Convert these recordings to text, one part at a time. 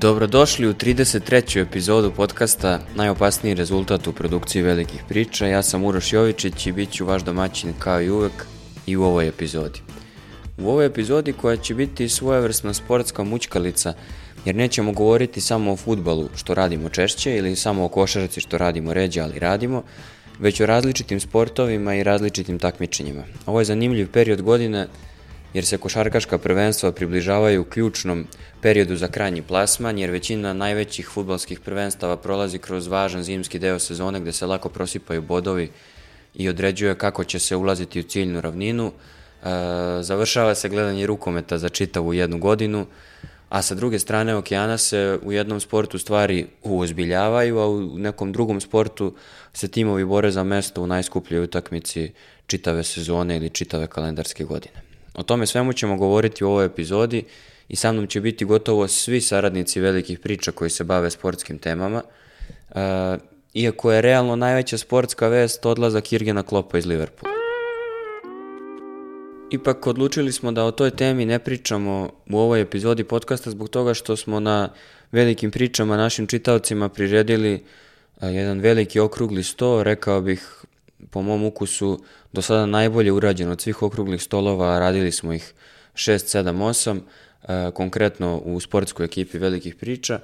Dobrodošli u 33. epizodu podcasta Najopasniji rezultat u produkciji velikih priča. Ja sam Uroš Jovičić i bit ću vaš domaćin kao i uvek i u ovoj epizodi. U ovoj epizodi koja će biti svojevrsna sportska mučkalica jer nećemo govoriti samo o futbalu što radimo češće ili samo o košarci što radimo ređe ali radimo, već o različitim sportovima i različitim takmičenjima. Ovo je zanimljiv period godine jer se košarkaška prvenstva približavaju ključnom periodu za krajnji plasman, jer većina najvećih futbalskih prvenstava prolazi kroz važan zimski deo sezone gde se lako prosipaju bodovi i određuje kako će se ulaziti u ciljnu ravninu. E, završava se gledanje rukometa za čitavu jednu godinu, a sa druge strane okeana se u jednom sportu stvari uozbiljavaju, a u nekom drugom sportu se timovi bore za mesto u najskupljoj utakmici čitave sezone ili čitave kalendarske godine. O tome svemu ćemo govoriti u ovoj epizodi i sa mnom će biti gotovo svi saradnici velikih priča koji se bave sportskim temama, uh, iako je realno najveća sportska vest odlazak Irgena Klopa iz Liverpoola. Ipak odlučili smo da o toj temi ne pričamo u ovoj epizodi podcasta zbog toga što smo na velikim pričama našim čitaocima priredili e, jedan veliki okrugli sto, rekao bih po mom ukusu do sada najbolje urađeno od svih okruglih stolova, radili smo ih 6, 7, 8, konkretno u sportskoj ekipi velikih priča.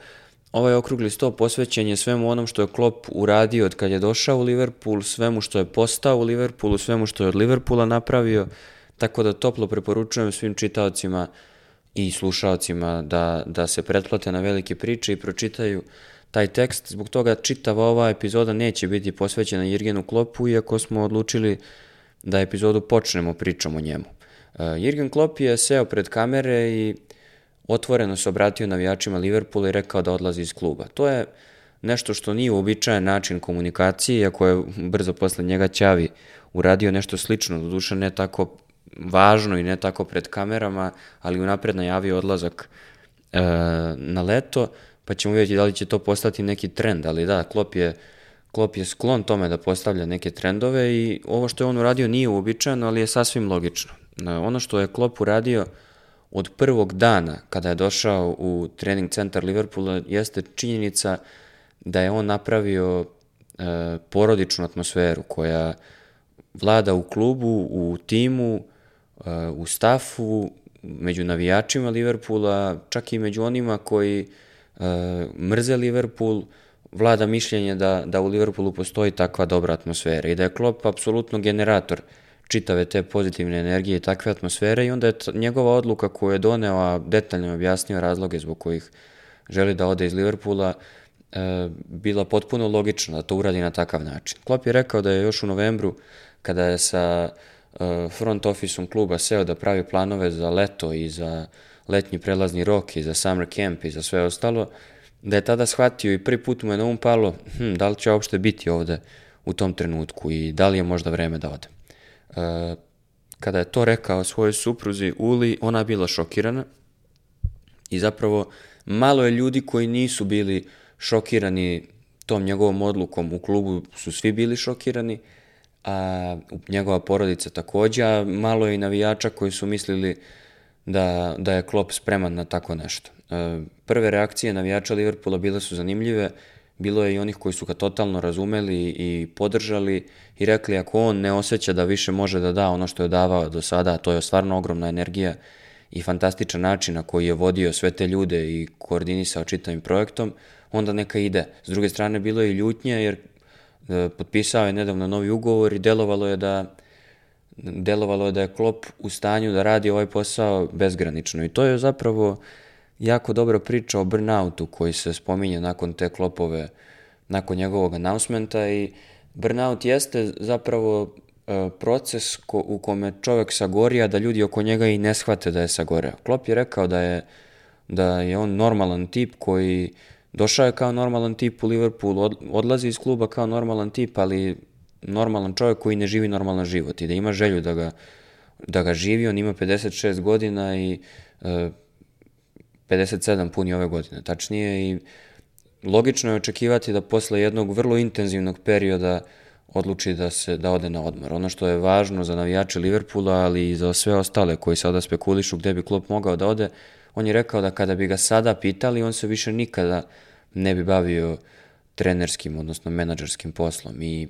Ovaj okrugli sto posvećen je svemu onom što je Klopp uradio od kad je došao u Liverpool, svemu što je postao u Liverpoolu, svemu što je od Liverpoola napravio, tako da toplo preporučujem svim čitaocima i slušaocima da, da se pretplate na velike priče i pročitaju taj tekst. Zbog toga čitava ova epizoda neće biti posvećena Jirgenu Klopu, iako smo odlučili da epizodu počnemo pričom o njemu. E, Jurgen Klopp je seo pred kamere i otvoreno se obratio navijačima Liverpoola i rekao da odlazi iz kluba. To je nešto što nije uobičajen način komunikacije, iako je brzo posle njega Ćavi uradio nešto slično, doduše ne tako važno i ne tako pred kamerama, ali unapred najavio odlazak e, na leto, pa ćemo vidjeti da li će to postati neki trend, ali da, Klopp je Klop je sklon tome da postavlja neke trendove i ovo što je on uradio nije uobičajeno, ali je sasvim logično. Ono što je Klop uradio od prvog dana kada je došao u trening centar Liverpoola jeste činjenica da je on napravio e, porodičnu atmosferu koja vlada u klubu, u timu, e, u stafu, među navijačima Liverpoola, čak i među onima koji e, mrze Liverpool, vlada mišljenje da, da u Liverpoolu postoji takva dobra atmosfera i da je Klopp apsolutno generator čitave te pozitivne energije i takve atmosfere i onda je njegova odluka koju je doneo, a detaljno objasnio razloge zbog kojih želi da ode iz Liverpoola, e, bila potpuno logična da to uradi na takav način. Klopp je rekao da je još u novembru, kada je sa e, front officeom kluba seo da pravi planove za leto i za letnji prelazni rok i za summer camp i za sve ostalo, da je tada shvatio i prvi put mu je na um palo hm, da li će uopšte biti ovde u tom trenutku i da li je možda vreme da ode. E, kada je to rekao svojoj supruzi Uli, ona je bila šokirana i zapravo malo je ljudi koji nisu bili šokirani tom njegovom odlukom u klubu su svi bili šokirani, a njegova porodica takođe, a malo je i navijača koji su mislili da, da je Klopp spreman na tako nešto. E, prve reakcije navijača Liverpoola bile su zanimljive, bilo je i onih koji su ga totalno razumeli i podržali i rekli ako on ne osjeća da više može da da ono što je davao do sada, to je stvarno ogromna energija i fantastičan način na koji je vodio sve te ljude i koordinisao čitavim projektom, onda neka ide. S druge strane, bilo je i ljutnje jer e, potpisao je nedavno novi ugovor i delovalo je da delovalo je da je Klopp u stanju da radi ovaj posao bezgranično i to je zapravo jako dobra priča o burnoutu koji se spominje nakon te klopove, nakon njegovog announcement'a i burnout jeste zapravo e, proces ko, u kome čovek sagori, a da ljudi oko njega i ne shvate da je sagoreo. Klop je rekao da je, da je on normalan tip koji došao je kao normalan tip u Liverpool, od, odlazi iz kluba kao normalan tip, ali normalan čovjek koji ne živi normalan život i da ima želju da ga, da ga živi, on ima 56 godina i e, 57 puni ove godine, tačnije, i logično je očekivati da posle jednog vrlo intenzivnog perioda odluči da se da ode na odmor. Ono što je važno za navijače Liverpula, ali i za sve ostale koji sada spekulišu gde bi klub mogao da ode, on je rekao da kada bi ga sada pitali, on se više nikada ne bi bavio trenerskim, odnosno menadžerskim poslom. I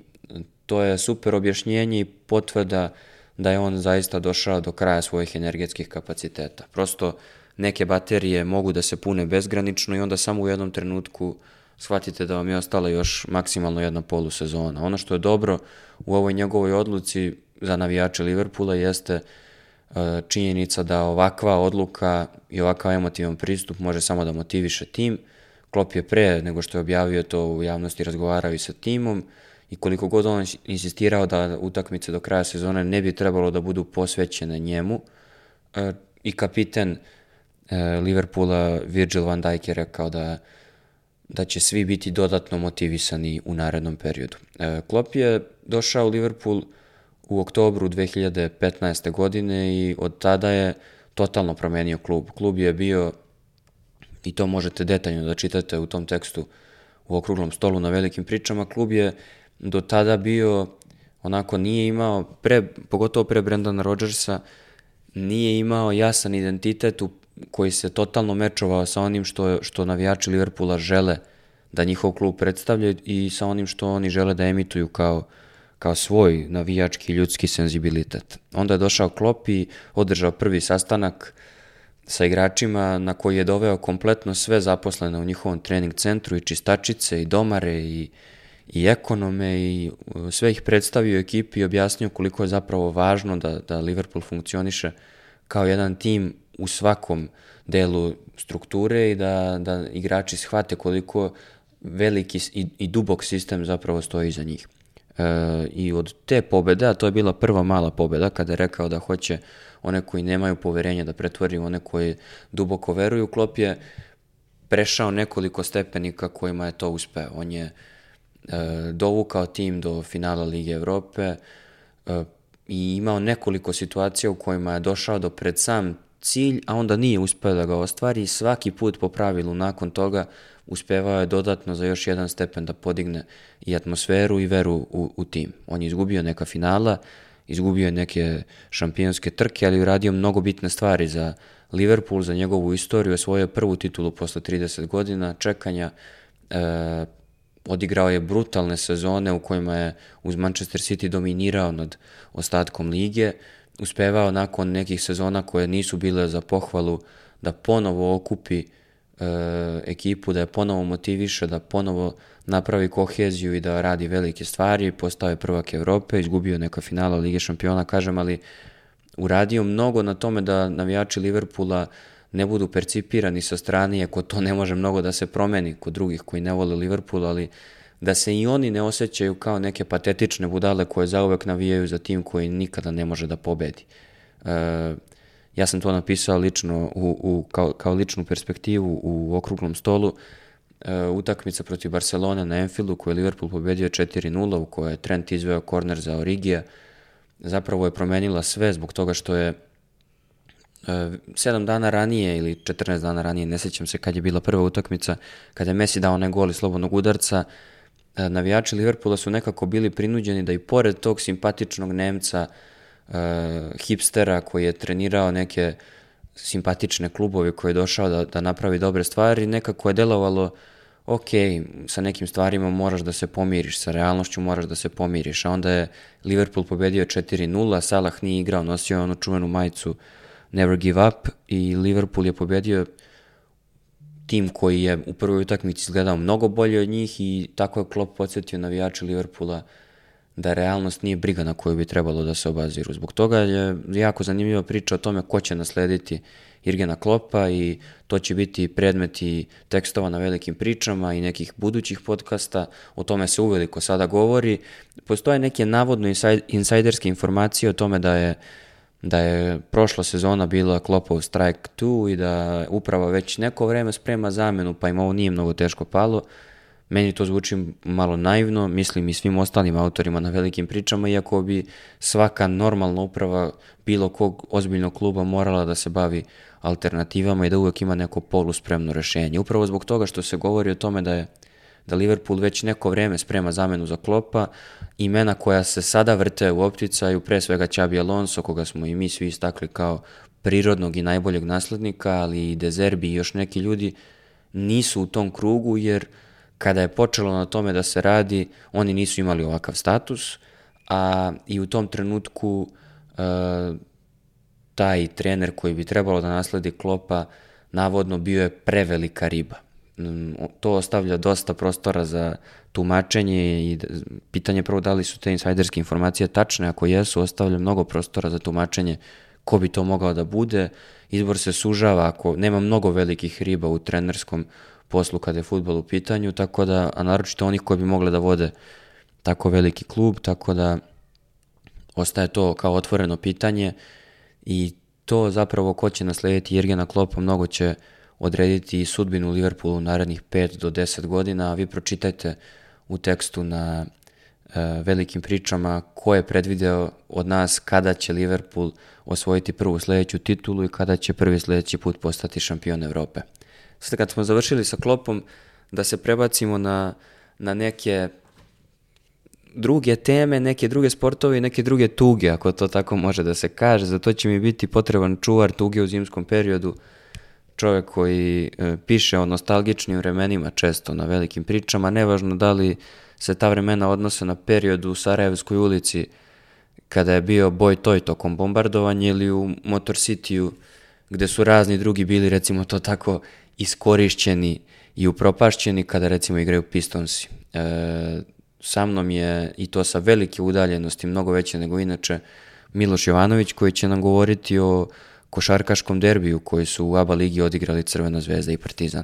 to je super objašnjenje i potvrda da je on zaista došao do kraja svojih energetskih kapaciteta. Prosto, uh, neke baterije mogu da se pune bezgranično i onda samo u jednom trenutku shvatite da vam je ostala još maksimalno jedna polusezona. Ono što je dobro u ovoj njegovoj odluci za navijače Liverpula jeste e, činjenica da ovakva odluka i ovakav emotivan pristup može samo da motiviše tim. Klopp je pre nego što je objavio to u javnosti razgovarao i sa timom i koliko god on insistirao da utakmice do kraja sezone ne bi trebalo da budu posvećene njemu e, i kapiten E, Liverpoola Virgil van Dijk je rekao da da će svi biti dodatno motivisani u narednom periodu. E, Klopp je došao u Liverpool u oktobru 2015. godine i od tada je totalno promenio klub. Klub je bio, i to možete detaljno da čitate u tom tekstu u okruglom stolu na velikim pričama, klub je do tada bio, onako nije imao, pre, pogotovo pre Brendana Rodgersa, nije imao jasan identitet u koji se totalno mečovao sa onim što, što navijači Liverpoola žele da njihov klub predstavlja i sa onim što oni žele da emituju kao, kao svoj navijački ljudski senzibilitet. Onda je došao Klopp i održao prvi sastanak sa igračima na koji je doveo kompletno sve zaposlene u njihovom trening centru i čistačice i domare i, i ekonome i e, sve ih predstavio ekipi i objasnio koliko je zapravo važno da, da Liverpool funkcioniše kao jedan tim u svakom delu strukture i da, da igrači shvate koliko veliki i, i dubok sistem zapravo stoji iza njih. E, I od te pobede, a to je bila prva mala pobeda, kada je rekao da hoće one koji nemaju poverenja da pretvori one koji duboko veruju, Klop je prešao nekoliko stepenika kojima je to uspeo. On je e, dovukao tim do finala Lige Evrope e, i imao nekoliko situacija u kojima je došao do pred sam cilj, a onda nije uspeo da ga ostvari svaki put po pravilu nakon toga uspevao je dodatno za još jedan stepen da podigne i atmosferu i veru u, u tim. On je izgubio neka finala, izgubio je neke šampionske trke, ali uradio mnogo bitne stvari za Liverpool, za njegovu istoriju, osvojio prvu titulu posle 30 godina čekanja, e, odigrao je brutalne sezone u kojima je uz Manchester City dominirao nad ostatkom lige, uspevao nakon nekih sezona koje nisu bile za pohvalu da ponovo okupi e, ekipu, da je ponovo motiviše, da ponovo napravi koheziju i da radi velike stvari, postao je prvak Evrope, izgubio neka finala Lige šampiona, kažem, ali uradio mnogo na tome da navijači Liverpula ne budu percipirani sa strane, iako to ne može mnogo da se promeni kod drugih koji ne vole Liverpool, ali da se i oni ne osjećaju kao neke patetične budale koje zauvek navijaju za tim koji nikada ne može da pobedi. E, ja sam to napisao lično u, u, kao, kao ličnu perspektivu u okruglom stolu. E, utakmica protiv Barcelona na Enfilu koju je Liverpool pobedio 4-0 u kojoj je Trent izveo korner za Origija zapravo je promenila sve zbog toga što je 7 e, dana ranije ili 14 dana ranije, ne sećam se kad je bila prva utakmica, kada je Messi dao onaj gol iz slobodnog udarca, uh, E, navijači Liverpoola su nekako bili prinuđeni da i pored tog simpatičnog Nemca, uh, hipstera koji je trenirao neke simpatične klubove koji je došao da, da napravi dobre stvari, nekako je delovalo ok, sa nekim stvarima moraš da se pomiriš, sa realnošću moraš da se pomiriš, a onda je Liverpool pobedio 4-0, Salah nije igrao, nosio onu čuvenu majicu Never Give Up i Liverpool je pobedio tim koji je u prvoj utakmici izgledao mnogo bolje od njih i tako je Klopp podsjetio navijače Liverpoola da realnost nije briga na koju bi trebalo da se obaziru. Zbog toga je jako zanimljiva priča o tome ko će naslediti Irgena Klopa i to će biti predmet i tekstova na velikim pričama i nekih budućih podcasta, o tome se uveliko sada govori. Postoje neke navodno insajderske informacije o tome da je uh, da je prošla sezona bila Klopov strike 2 i da uprava već neko vreme sprema zamenu, pa im ovo nije mnogo teško palo. Meni to zvuči malo naivno, mislim i svim ostalim autorima na velikim pričama, iako bi svaka normalna uprava bilo kog ozbiljnog kluba morala da se bavi alternativama i da uvek ima neko poluspremno rešenje. Upravo zbog toga što se govori o tome da je da Liverpool već neko vreme sprema zamenu za Klopa, imena koja se sada vrte u opticaju, pre svega Xabi Alonso, koga smo i mi svi istakli kao prirodnog i najboljeg naslednika, ali i Dezerbi i još neki ljudi nisu u tom krugu, jer kada je počelo na tome da se radi, oni nisu imali ovakav status, a i u tom trenutku e, taj trener koji bi trebalo da nasledi Klopa, navodno bio je prevelika riba. Mm, to ostavlja dosta prostora za tumačenje i pitanje prvo da li su te insajderske informacije tačne, ako jesu ostavlja mnogo prostora za tumačenje ko bi to mogao da bude, izbor se sužava ako nema mnogo velikih riba u trenerskom poslu kada je futbol u pitanju, tako da, a naročito onih koji bi mogli da vode tako veliki klub, tako da ostaje to kao otvoreno pitanje i to zapravo ko će naslediti Jirgena Klopa mnogo će uh, odrediti sudbinu Liverpoolu u narednih 5 do 10 godina, a vi pročitajte u tekstu na e, velikim pričama ko je predvideo od nas kada će Liverpool osvojiti prvu sledeću titulu i kada će prvi sledeći put postati šampion Evrope. Sada kad smo završili sa klopom, da se prebacimo na, na neke druge teme, neke druge sportove i neke druge tuge, ako to tako može da se kaže. Za to će mi biti potreban čuvar tuge u zimskom periodu, čovek koji e, piše o nostalgičnim vremenima često na velikim pričama, nevažno da li se ta vremena odnose na period u Sarajevskoj ulici kada je bio boj toj tokom bombardovanja ili u Motor Cityu gde su razni drugi bili recimo to tako iskorišćeni i upropašćeni kada recimo igraju Pistonsi. E, sa mnom je i to sa velike udaljenosti, mnogo veće nego inače, Miloš Jovanović koji će nam govoriti o košarkaškom derbiju koji su u ABA ligi odigrali Crvena zvezda i Partizan.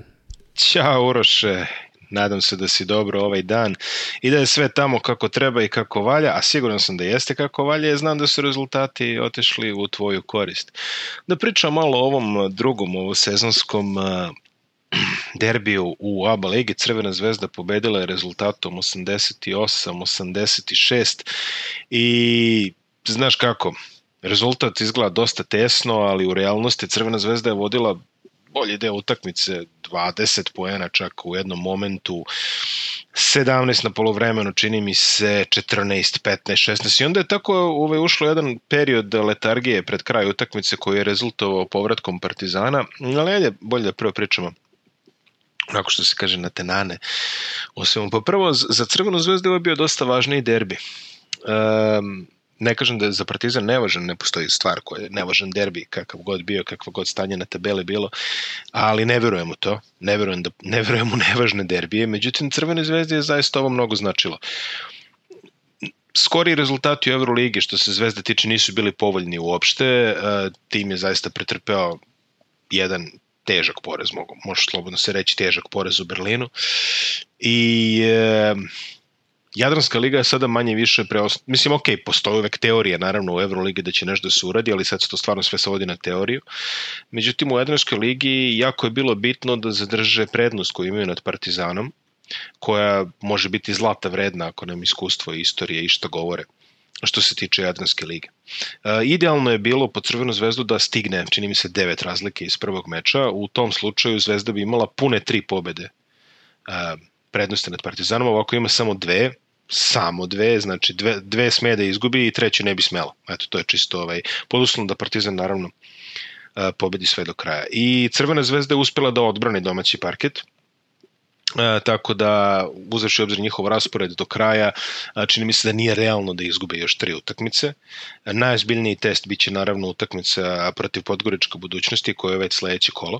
Ćao Uroše, nadam se da si dobro ovaj dan i da je sve tamo kako treba i kako valja, a siguran sam da jeste kako valja znam da su rezultati otešli u tvoju korist. Da pričam malo o ovom drugom, ovo sezonskom derbiju u ABA ligi Crvena zvezda pobedila je rezultatom 88-86 i znaš kako, rezultat izgleda dosta tesno, ali u realnosti Crvena zvezda je vodila bolji deo utakmice, 20 poena čak u jednom momentu, 17 na polovremenu, čini mi se 14, 15, 16 i onda je tako ovaj, ušlo jedan period letargije pred kraj utakmice koji je rezultovao povratkom Partizana, ali ajde, bolje da prvo pričamo onako što se kaže na tenane o svemu. Pa prvo, za Crvenu zvezdu je bio dosta važniji derbi. Um, ne kažem da je za Partizan nevažan, ne postoji stvar koja je nevažan derbi, kakav god bio, kakvo god stanje na tabeli bilo, ali ne verujem u to, ne verujem, da, ne verujem u nevažne derbije, međutim Crvene zvezde je zaista ovo mnogo značilo. Skori rezultati u Euroligi što se zvezde tiče nisu bili povoljni uopšte, e, tim je zaista pretrpeo jedan težak porez, mogu, može slobodno se reći težak porez u Berlinu i e, Jadranska liga je sada manje više preost... Mislim, ok, postoje uvek teorije, naravno, u Euroligi da će nešto da se uradi, ali sad se to stvarno sve svodi na teoriju. Međutim, u Jadranskoj ligi jako je bilo bitno da zadrže prednost koju imaju nad Partizanom, koja može biti zlata vredna ako nam iskustvo i istorije i što govore što se tiče Jadranske lige. E, idealno je bilo po Crvenu zvezdu da stigne, čini mi se, devet razlike iz prvog meča. U tom slučaju zvezda bi imala pune tri pobede e, prednosti nad Partizanom, ovako ima samo dve, samo dve, znači dve, dve sme da izgubi i treću ne bi smelo. Eto, to je čisto ovaj, pod uslovom da Partizan naravno e, pobedi sve do kraja. I Crvena zvezda je uspela da odbrani domaći parket, E, tako da uzevši obzir njihov raspored do kraja, e, čini mi se da nije realno da izgube još tri utakmice. E, test biće naravno utakmica protiv Podgorička budućnosti koja je već sledeće kolo,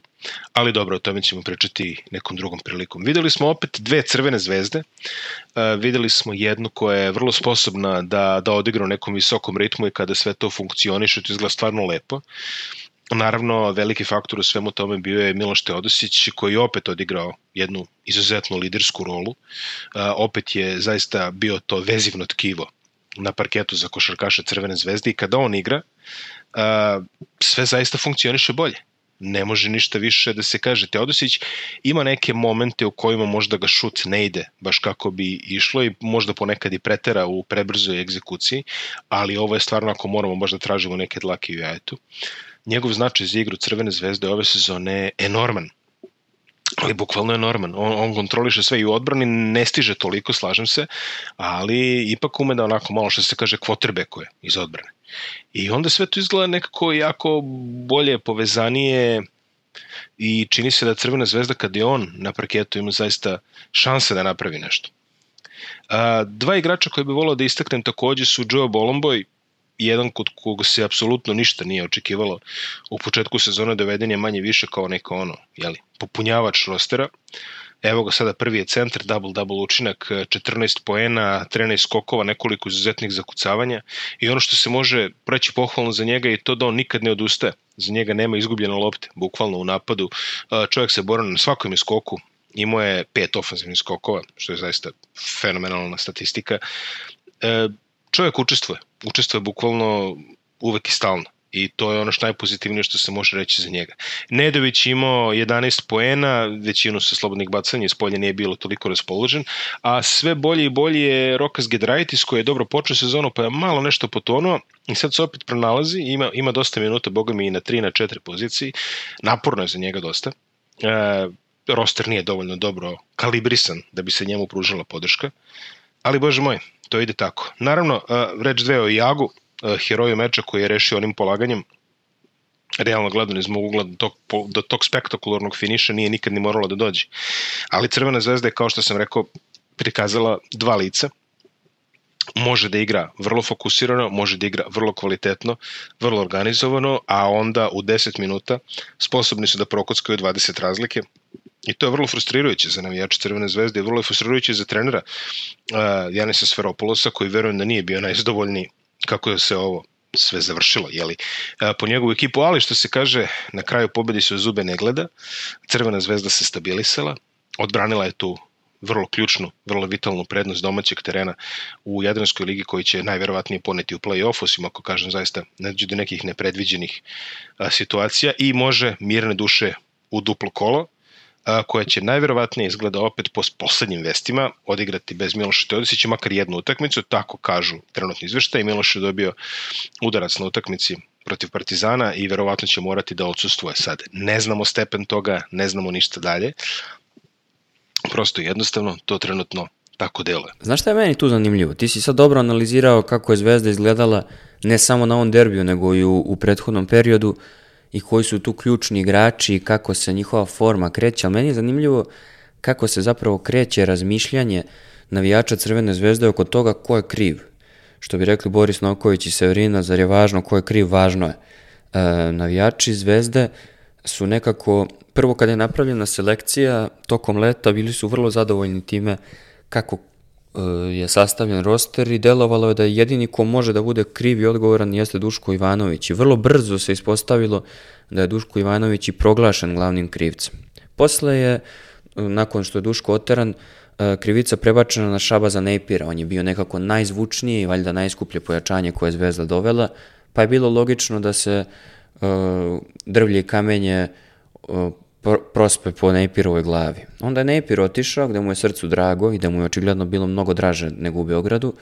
ali dobro, o tome ćemo pričati nekom drugom prilikom. Videli smo opet dve crvene zvezde, e, videli smo jednu koja je vrlo sposobna da, da odigra u nekom visokom ritmu i kada sve to funkcioniše, to izgleda stvarno lepo. Naravno, veliki faktor u svemu tome bio je Miloš Teodosić, koji je opet odigrao jednu izuzetnu lidersku rolu. E, opet je zaista bio to vezivno tkivo na parketu za košarkaša Crvene zvezde i kada on igra, e, sve zaista funkcioniše bolje ne može ništa više da se kaže. Teodosić ima neke momente u kojima možda ga šut ne ide baš kako bi išlo i možda ponekad i pretera u prebrzoj egzekuciji, ali ovo je stvarno ako moramo možda tražimo neke dlake u jajetu. Uh, njegov značaj za igru Crvene zvezde ove sezone je enorman ali bukvalno je norman. On, on kontroliše sve i u odbrani, ne stiže toliko, slažem se, ali ipak ume da onako malo što se kaže kvotrbekuje iz odbrane. I onda sve to izgleda nekako jako bolje, povezanije i čini se da Crvena zvezda kad je on na parketu ima zaista šanse da napravi nešto. A, dva igrača koje bih volao da istaknem takođe su Joe Bolomboy jedan kod koga se apsolutno ništa nije očekivalo u početku sezone doveden da je manje više kao neko ono, jeli, popunjavač rostera. Evo ga sada prvi je centar, double-double učinak, 14 poena, 13 skokova, nekoliko izuzetnih zakucavanja i ono što se može preći pohvalno za njega je to da on nikad ne odustaje. Za njega nema izgubljene lopte, bukvalno u napadu. Čovjek se bora na svakom skoku, imao je pet ofenzivnih skokova, što je zaista fenomenalna statistika. E, čovjek učestvuje. Učestvuje bukvalno uvek i stalno i to je ono što najpozitivnije što se može reći za njega. Nedović imao 11 poena, većinu sa slobodnih bacanja iz polja nije bilo toliko raspoložen, a sve bolje i bolje je Rokas Gedraitis koji je dobro počeo sezonu pa je malo nešto potonuo i sad se opet pronalazi, ima, ima dosta minuta, boga mi i na 3 na 4 poziciji, naporno je za njega dosta. E, roster nije dovoljno dobro kalibrisan da bi se njemu pružila podrška, ali bože moj, to ide tako. Naravno, e, reč dve o Jagu, e, heroju meča koji je rešio onim polaganjem, realno gledano iz mog ugla do tog, do tog spektakularnog finiša nije nikad ni moralo da dođe. Ali Crvena zvezda je, kao što sam rekao, prikazala dva lica. Može da igra vrlo fokusirano, može da igra vrlo kvalitetno, vrlo organizovano, a onda u 10 minuta sposobni su da prokockaju 20 razlike, I to je vrlo frustrirajuće za navijače Crvene zvezde i vrlo je frustrirajuće za trenera uh, Janisa Sferopolosa koji verujem da nije bio najzadovoljniji kako je se ovo sve završilo, jeli, uh, po njegovu ekipu, ali što se kaže, na kraju pobedi se zube ne gleda, Crvena zvezda se stabilisala, odbranila je tu vrlo ključnu, vrlo vitalnu prednost domaćeg terena u Jadranskoj ligi koji će najverovatnije poneti u play-off, osim ako kažem zaista ne dođe do nekih nepredviđenih uh, situacija i može mirne duše u duplo kolo, a, koja će najverovatnije izgleda opet po poslednjim vestima odigrati bez Miloša Teodosića makar jednu utakmicu, tako kažu trenutni izveštaj. Miloš je dobio udarac na utakmici protiv Partizana i verovatno će morati da odsustuje sad. Ne znamo stepen toga, ne znamo ništa dalje. Prosto jednostavno, to trenutno tako deluje. Znaš šta je meni tu zanimljivo? Ti si sad dobro analizirao kako je Zvezda izgledala ne samo na ovom derbiju, nego i u, u prethodnom periodu. Uh, i koji su tu ključni igrači i kako se njihova forma kreće, ali meni je zanimljivo kako se zapravo kreće razmišljanje navijača Crvene zvezde oko toga ko je kriv. Što bi rekli Boris Noković i Severina, zar je važno ko je kriv, važno je. E, navijači zvezde su nekako, prvo kad je napravljena selekcija tokom leta, bili su vrlo zadovoljni time kako E, je sastavljen roster i delovalo je da jedini ko može da bude kriv i odgovoran jeste Duško Ivanović. I vrlo brzo se ispostavilo da je Duško Ivanović i proglašen glavnim krivcem. Posle je, e, nakon što je Duško oteran, e, krivica prebačena na Šabaza Nejpira. On je bio nekako najzvučnije i valjda najskuplje pojačanje koje je Zvezda dovela, pa je bilo logično da se drvlje i kamenje pro, prospe po Neipirovoj glavi. Onda je Neipir otišao gde mu je srcu drago i da mu je očigledno bilo mnogo draže nego u Beogradu,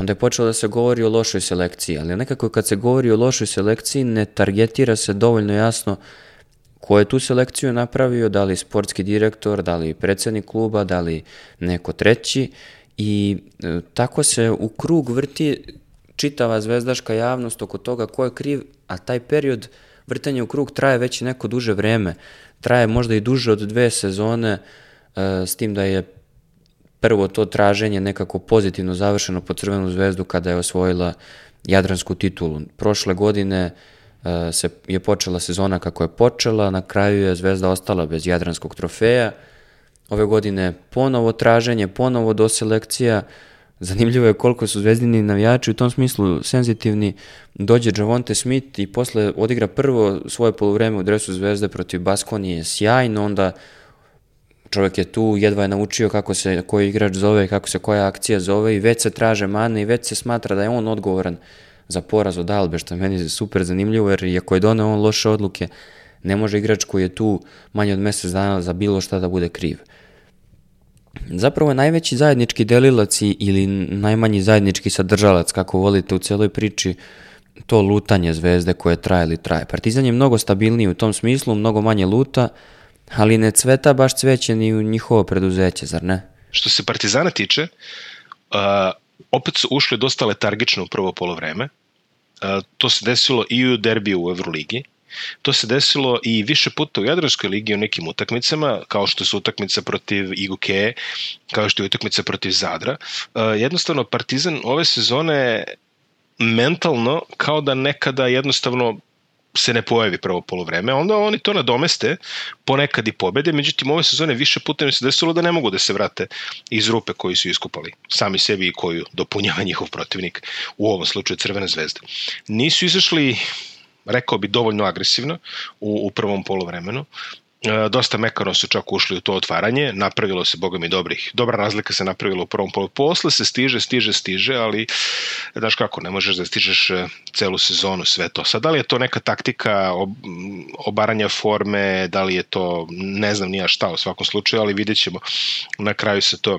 onda je počelo da se govori o lošoj selekciji, ali nekako kad se govori o lošoj selekciji ne targetira se dovoljno jasno ko je tu selekciju napravio, da li sportski direktor, da li predsednik kluba, da li neko treći i e, tako se u krug vrti čitava zvezdaška javnost oko toga ko je kriv, a taj period vrtanja u krug traje već neko duže vreme traje možda i duže od dve sezone, e, s tim da je prvo to traženje nekako pozitivno završeno po Crvenu zvezdu kada je osvojila jadransku titulu. Prošle godine e, se je počela sezona kako je počela, na kraju je Zvezda ostala bez jadranskog trofeja. Ove godine ponovo traženje, ponovo doselekcija, selekcija Zanimljivo je koliko su zvezdini navijači u tom smislu senzitivni. Dođe Javonte Smith i posle odigra prvo svoje polovreme u dresu zvezde protiv Baskonije sjajno, onda čovjek je tu, jedva je naučio kako se koji igrač zove, kako se koja akcija zove i već se traže mane i već se smatra da je on odgovoran za poraz od Albe, što je meni super zanimljivo, jer iako je doneo on loše odluke, ne može igrač koji je tu manje od mesec dana za bilo šta da bude kriv zapravo je najveći zajednički delilac ili najmanji zajednički sadržalac, kako volite, u celoj priči to lutanje zvezde koje traje ili traje. Partizan je mnogo stabilniji u tom smislu, mnogo manje luta, ali ne cveta baš cveće ni u njihovo preduzeće, zar ne? Što se Partizana tiče, uh, opet su ušli dosta letargično u prvo polovreme. Uh, to se desilo i u derbiju u Euroligi. To se desilo i više puta u Jadranskoj ligi u nekim utakmicama, kao što su utakmica protiv Iguke, kao što je utakmica protiv Zadra. E, jednostavno, Partizan ove sezone mentalno kao da nekada jednostavno se ne pojavi prvo polovreme, onda oni to nadomeste, ponekad i pobede, međutim ove sezone više puta im se desilo da ne mogu da se vrate iz rupe koju su iskupali, sami sebi i koju dopunjava njihov protivnik, u ovom slučaju Crvena zvezda. Nisu izašli rekao bi dovoljno agresivna u, u prvom polovremenu e, dosta mekano su čak ušli u to otvaranje, napravilo se, boga mi, dobrih. Dobra razlika se napravila u prvom polu. Posle se stiže, stiže, stiže, ali znaš kako, ne možeš da stižeš e, celu sezonu, sve to. Sad, da li je to neka taktika obaranja forme, da li je to, ne znam nija šta u svakom slučaju, ali vidjet ćemo. Na kraju se to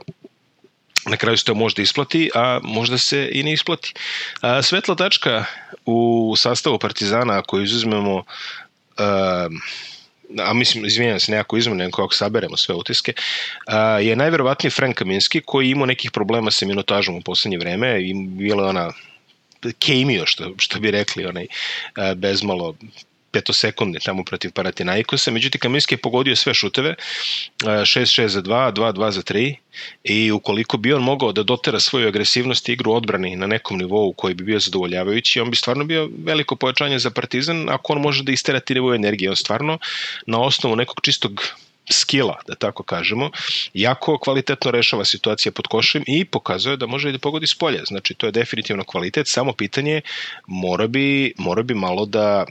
na kraju se to možda isplati, a možda se i ne isplati. A, svetla tačka u sastavu Partizana, ako izuzmemo a, a mislim, izvinjam se, nekako izmenem, kako saberemo sve utiske, a, je najverovatnije Frank Kaminski, koji ima nekih problema sa minutažom u poslednje vreme i bila ona kemio, što, što bi rekli, onaj, bezmalo petosekundni tamo protiv Paratinaikosa, međutim Kaminski je pogodio sve šuteve, 6-6 e, za 2, 2-2 za 3 i ukoliko bi on mogao da dotera svoju agresivnost i igru odbrani na nekom nivou koji bi bio zadovoljavajući, on bi stvarno bio veliko pojačanje za Partizan ako on može da isterati nivo energije, on stvarno na osnovu nekog čistog skila, da tako kažemo, jako kvalitetno rešava situacije pod košem i pokazuje da može i da pogodi s polja. Znači, to je definitivno kvalitet, samo pitanje mora bi, mora bi malo da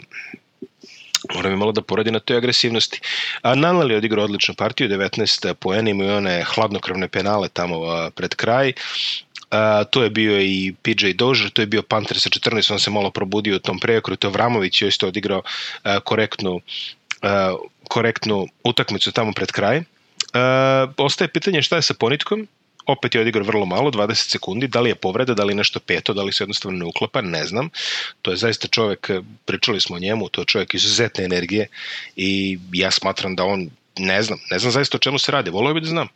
moram je malo da poradi na toj agresivnosti. A Nanal je odigrao odličnu partiju, 19 poena, imaju one hladnokrvne penale tamo a, pred kraj. A, to je bio i PJ Dožer, to je bio Panter sa 14, on se malo probudio u tom preokrutu. Vramović je isto odigrao a, korektnu, a, korektnu utakmicu tamo pred kraj. Uh, ostaje pitanje šta je sa Ponitkom, opet je odigrao vrlo malo, 20 sekundi, da li je povreda, da li je nešto peto, da li se jednostavno ne uklapa, ne znam. To je zaista čovek, e, pričali smo o njemu, to je čovek izuzetne energije i ja smatram da on, ne znam, ne znam zaista o čemu se radi, volio bih da znam,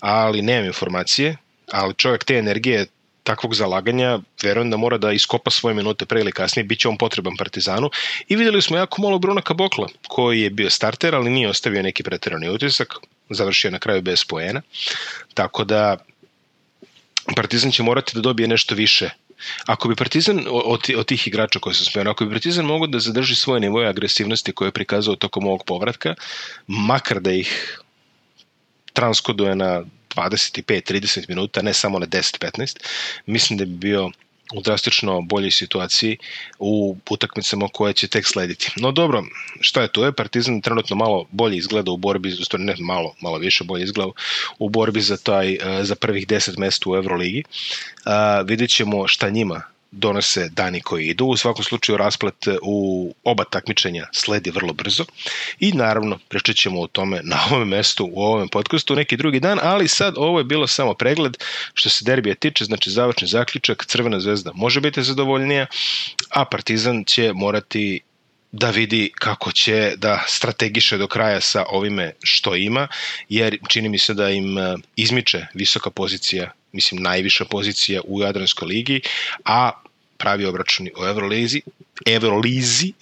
ali nemam informacije, ali čovek te energije takvog zalaganja, verujem da mora da iskopa svoje minute pre ili kasnije, bit će on potreban Partizanu. I videli smo jako malo Bruna Kabokla, koji je bio starter, ali nije ostavio neki pretirani utisak, završio na kraju bez poena. Tako da Partizan će morati da dobije nešto više. Ako bi Partizan, od, od tih igrača koji su smerili, ako bi Partizan mogao da zadrži svoje nivoje agresivnosti koje je prikazao tokom ovog povratka, makar da ih transkoduje na 25-30 minuta, ne samo na 10-15, mislim da bi bio u drastično boljoj situaciji u utakmicama koje će tek slediti. No dobro, šta je to je? Partizan trenutno malo bolje izgleda u borbi, stvarno ne malo, malo više bolje izgleda u borbi za taj eh, za prvih 10 mesta u Euroligi. A, eh, vidjet ćemo šta njima donose dani koji idu. U svakom slučaju rasplet u oba takmičenja sledi vrlo brzo i naravno pričat ćemo o tome na ovom mestu u ovom podcastu neki drugi dan, ali sad ovo je bilo samo pregled što se derbija tiče, znači završni zaključak, Crvena zvezda može biti zadovoljnija, a Partizan će morati da vidi kako će da strategiše do kraja sa ovime što ima, jer čini mi se da im e, izmiče visoka pozicija, mislim najviša pozicija u Jadranskoj ligi, a pravi obračuni o Eurolizi, Eurolizi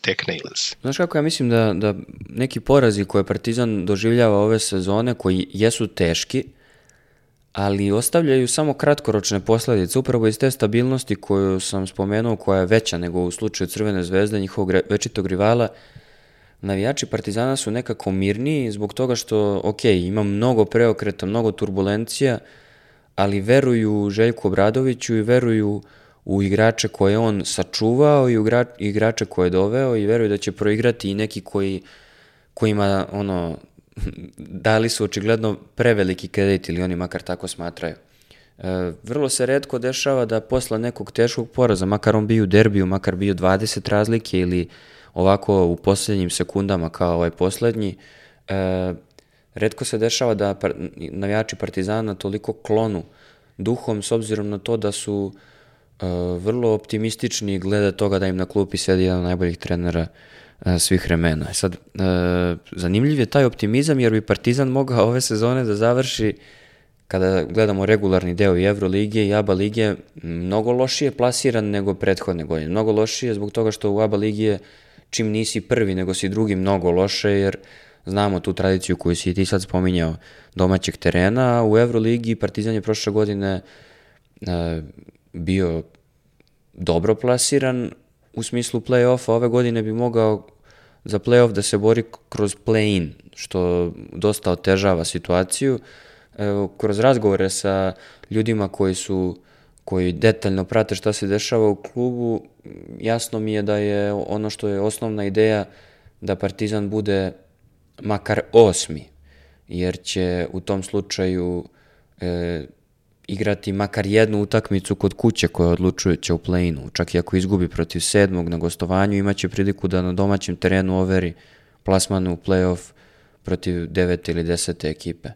tek ne ilaze. Znaš kako, ja mislim da, da neki porazi koje Partizan doživljava ove sezone, koji jesu teški, uh, ali ostavljaju samo kratkoročne posledice, upravo iz te stabilnosti koju sam spomenuo, koja je veća nego u slučaju Crvene zvezde, njihovog večitog rivala, navijači Partizana su nekako mirniji zbog toga što, ok, ima mnogo preokreta, mnogo turbulencija, ali veruju Željku Obradoviću i veruju u igrače koje on sačuvao i u igrače koje je doveo i veruju da će proigrati i neki koji, kojima ono, dali su očigledno preveliki kredit ili oni makar tako smatraju. E, vrlo se redko dešava da posle nekog teškog poraza, makar on bio u derbiju, makar bio 20 razlike ili ovako u poslednjim sekundama kao ovaj poslednji, e, redko se dešava da par, navijači Partizana toliko klonu duhom s obzirom na to da su e, vrlo optimistični gleda toga da im na klupi sedi jedan od najboljih trenera uh, E, svih vremena. E, sad, e, zanimljiv je taj optimizam jer bi Partizan mogao ove sezone da završi kada gledamo regularni deo i Euroligije i ABA lige, mnogo lošije plasiran nego prethodne godine. Mnogo lošije zbog toga što u ABA ligi čim nisi prvi, nego si drugi mnogo loše, jer znamo tu tradiciju koju si ti sad spominjao domaćeg terena, a u Euroligi Partizan je prošle godine bio dobro plasiran, u smislu play-offa ove godine bi mogao za play-off da se bori kroz play-in, što dosta otežava situaciju. Evo, kroz razgovore sa ljudima koji su koji detaljno prate šta se dešava u klubu, jasno mi je da je ono što je osnovna ideja da Partizan bude makar osmi, jer će u tom slučaju e, igrati makar jednu utakmicu kod kuće koja odlučujeće u plejinu. Čak i ako izgubi protiv sedmog na gostovanju, imaće priliku da na domaćem terenu overi plasmanu u play-off protiv devete ili desete ekipe.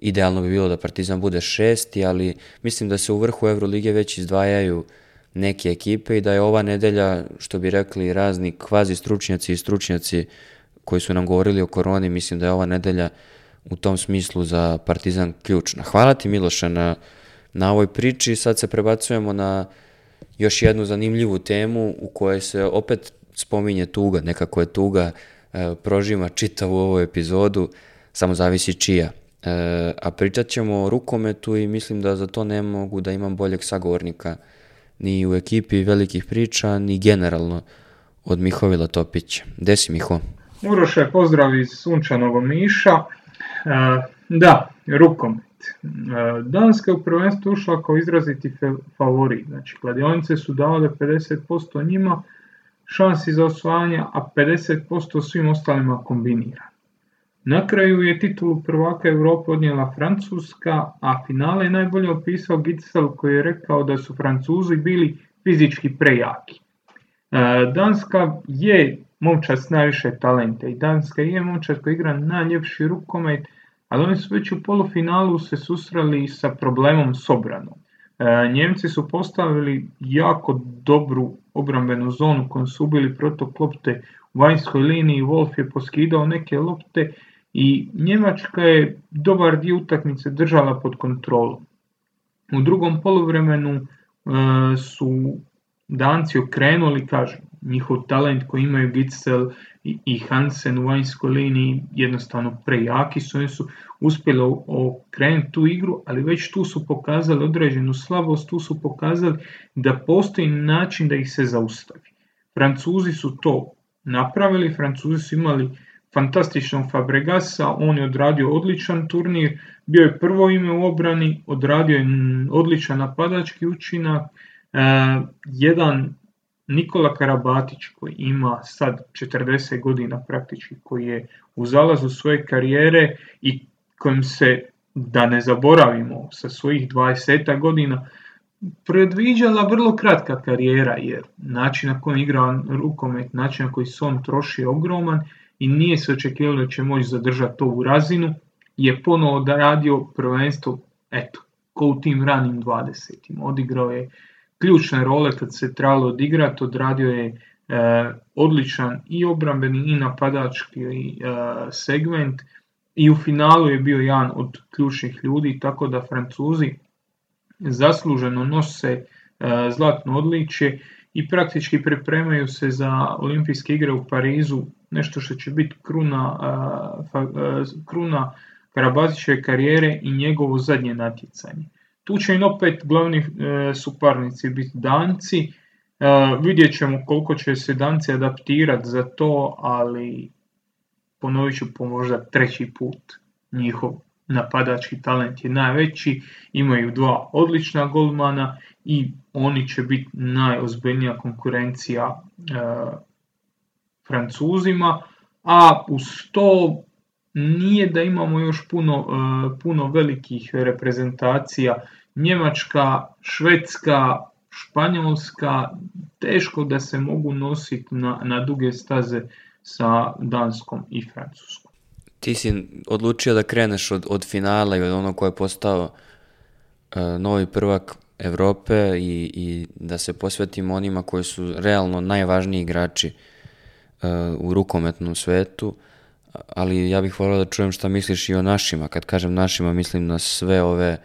Idealno bi bilo da Partizan bude šesti, ali mislim da se u vrhu Evrolige već izdvajaju neke ekipe i da je ova nedelja, što bi rekli razni kvazi stručnjaci i stručnjaci koji su nam govorili o koroni, mislim da je ova nedelja u tom smislu za Partizan ključna. Hvala ti Miloša na na ovoj priči. Sad se prebacujemo na još jednu zanimljivu temu u kojoj se opet spominje tuga, nekako je tuga e, prožima čitavu ovu epizodu, samo zavisi čija. E, a pričat ćemo o rukometu i mislim da za to ne mogu da imam boljeg sagovornika ni u ekipi velikih priča, ni generalno od Mihovila Topića. Gde si Miho? Uroše, pozdrav iz sunčanog Omiša. E, da, rukomet. Uh, Danska je u prvenstvo ušla kao izraziti favorit, znači kladionice su davale 50% njima šansi za osvajanje, a 50% svim ostalima kombinira. Na kraju je titulu prvaka Evrope odnijela Francuska, a finale je najbolje opisao Gitzel koji je rekao da su Francuzi bili fizički prejaki. Uh, Danska je momčad s najviše talenta i Danska je momčad koji igra najljepši rukomet, ali oni su već u polufinalu se susreli sa problemom s obranom. E, Njemci su postavili jako dobru obrambenu zonu kojom su ubili protok lopte u vanjskoj liniji, Wolf je poskidao neke lopte i Njemačka je dobar dio utakmice držala pod kontrolom. U drugom poluvremenu e, su Danci okrenuli, kažu, njihov talent koji imaju Gitzel i Hansen u vanjskoj liniji jednostavno prejaki su, oni su uspjeli okrenuti tu igru, ali već tu su pokazali određenu slabost, tu su pokazali da postoji način da ih se zaustavi. Francuzi su to napravili, Francuzi su imali fantastičnog Fabregasa, on je odradio odličan turnir, bio je prvo ime u obrani, odradio je odličan napadački učinak, E, jedan Nikola Karabatić koji ima sad 40 godina praktički, koji je u zalazu svoje karijere i kojim se, da ne zaboravimo, sa svojih 20 godina predviđala vrlo kratka karijera jer način na koji igra rukomet, način na koji se on troši je ogroman i nije se očekivalo da će moći zadržati ovu razinu je ponovo da radio prvenstvo eto, ko u tim ranim 20. Odigrao je ključne role kad se trebalo odigrati, odradio je e, odličan i obrambeni i napadački e, segment i u finalu je bio jedan od ključnih ljudi, tako da Francuzi zasluženo nose e, zlatno odličje i praktički pripremaju se za olimpijske igre u Parizu, nešto što će biti kruna, kruna Karabazićeve karijere i njegovo zadnje natjecanje. Tu će im opet glavni e, suparnici biti Danci, e, vidjet ćemo koliko će se Danci adaptirati za to, ali ponovit ću po možda treći put njihov napadački talent je najveći, imaju dva odlična golmana i oni će biti najozbiljnija konkurencija e, Francuzima, a uz to nije da imamo još puno, e, puno velikih reprezentacija. Njemačka, Švedska, Španjolska teško da se mogu nositi na, na duge staze sa Danskom i Francuskom. Ti si odlučio da kreneš od, od finala i od onog koji je postao uh, novi prvak Evrope i, i da se posvetimo onima koji su realno najvažniji igrači uh, u rukometnom svetu. Uh, ali ja bih volio da čujem šta misliš i o našima. Kad kažem našima, mislim na sve ove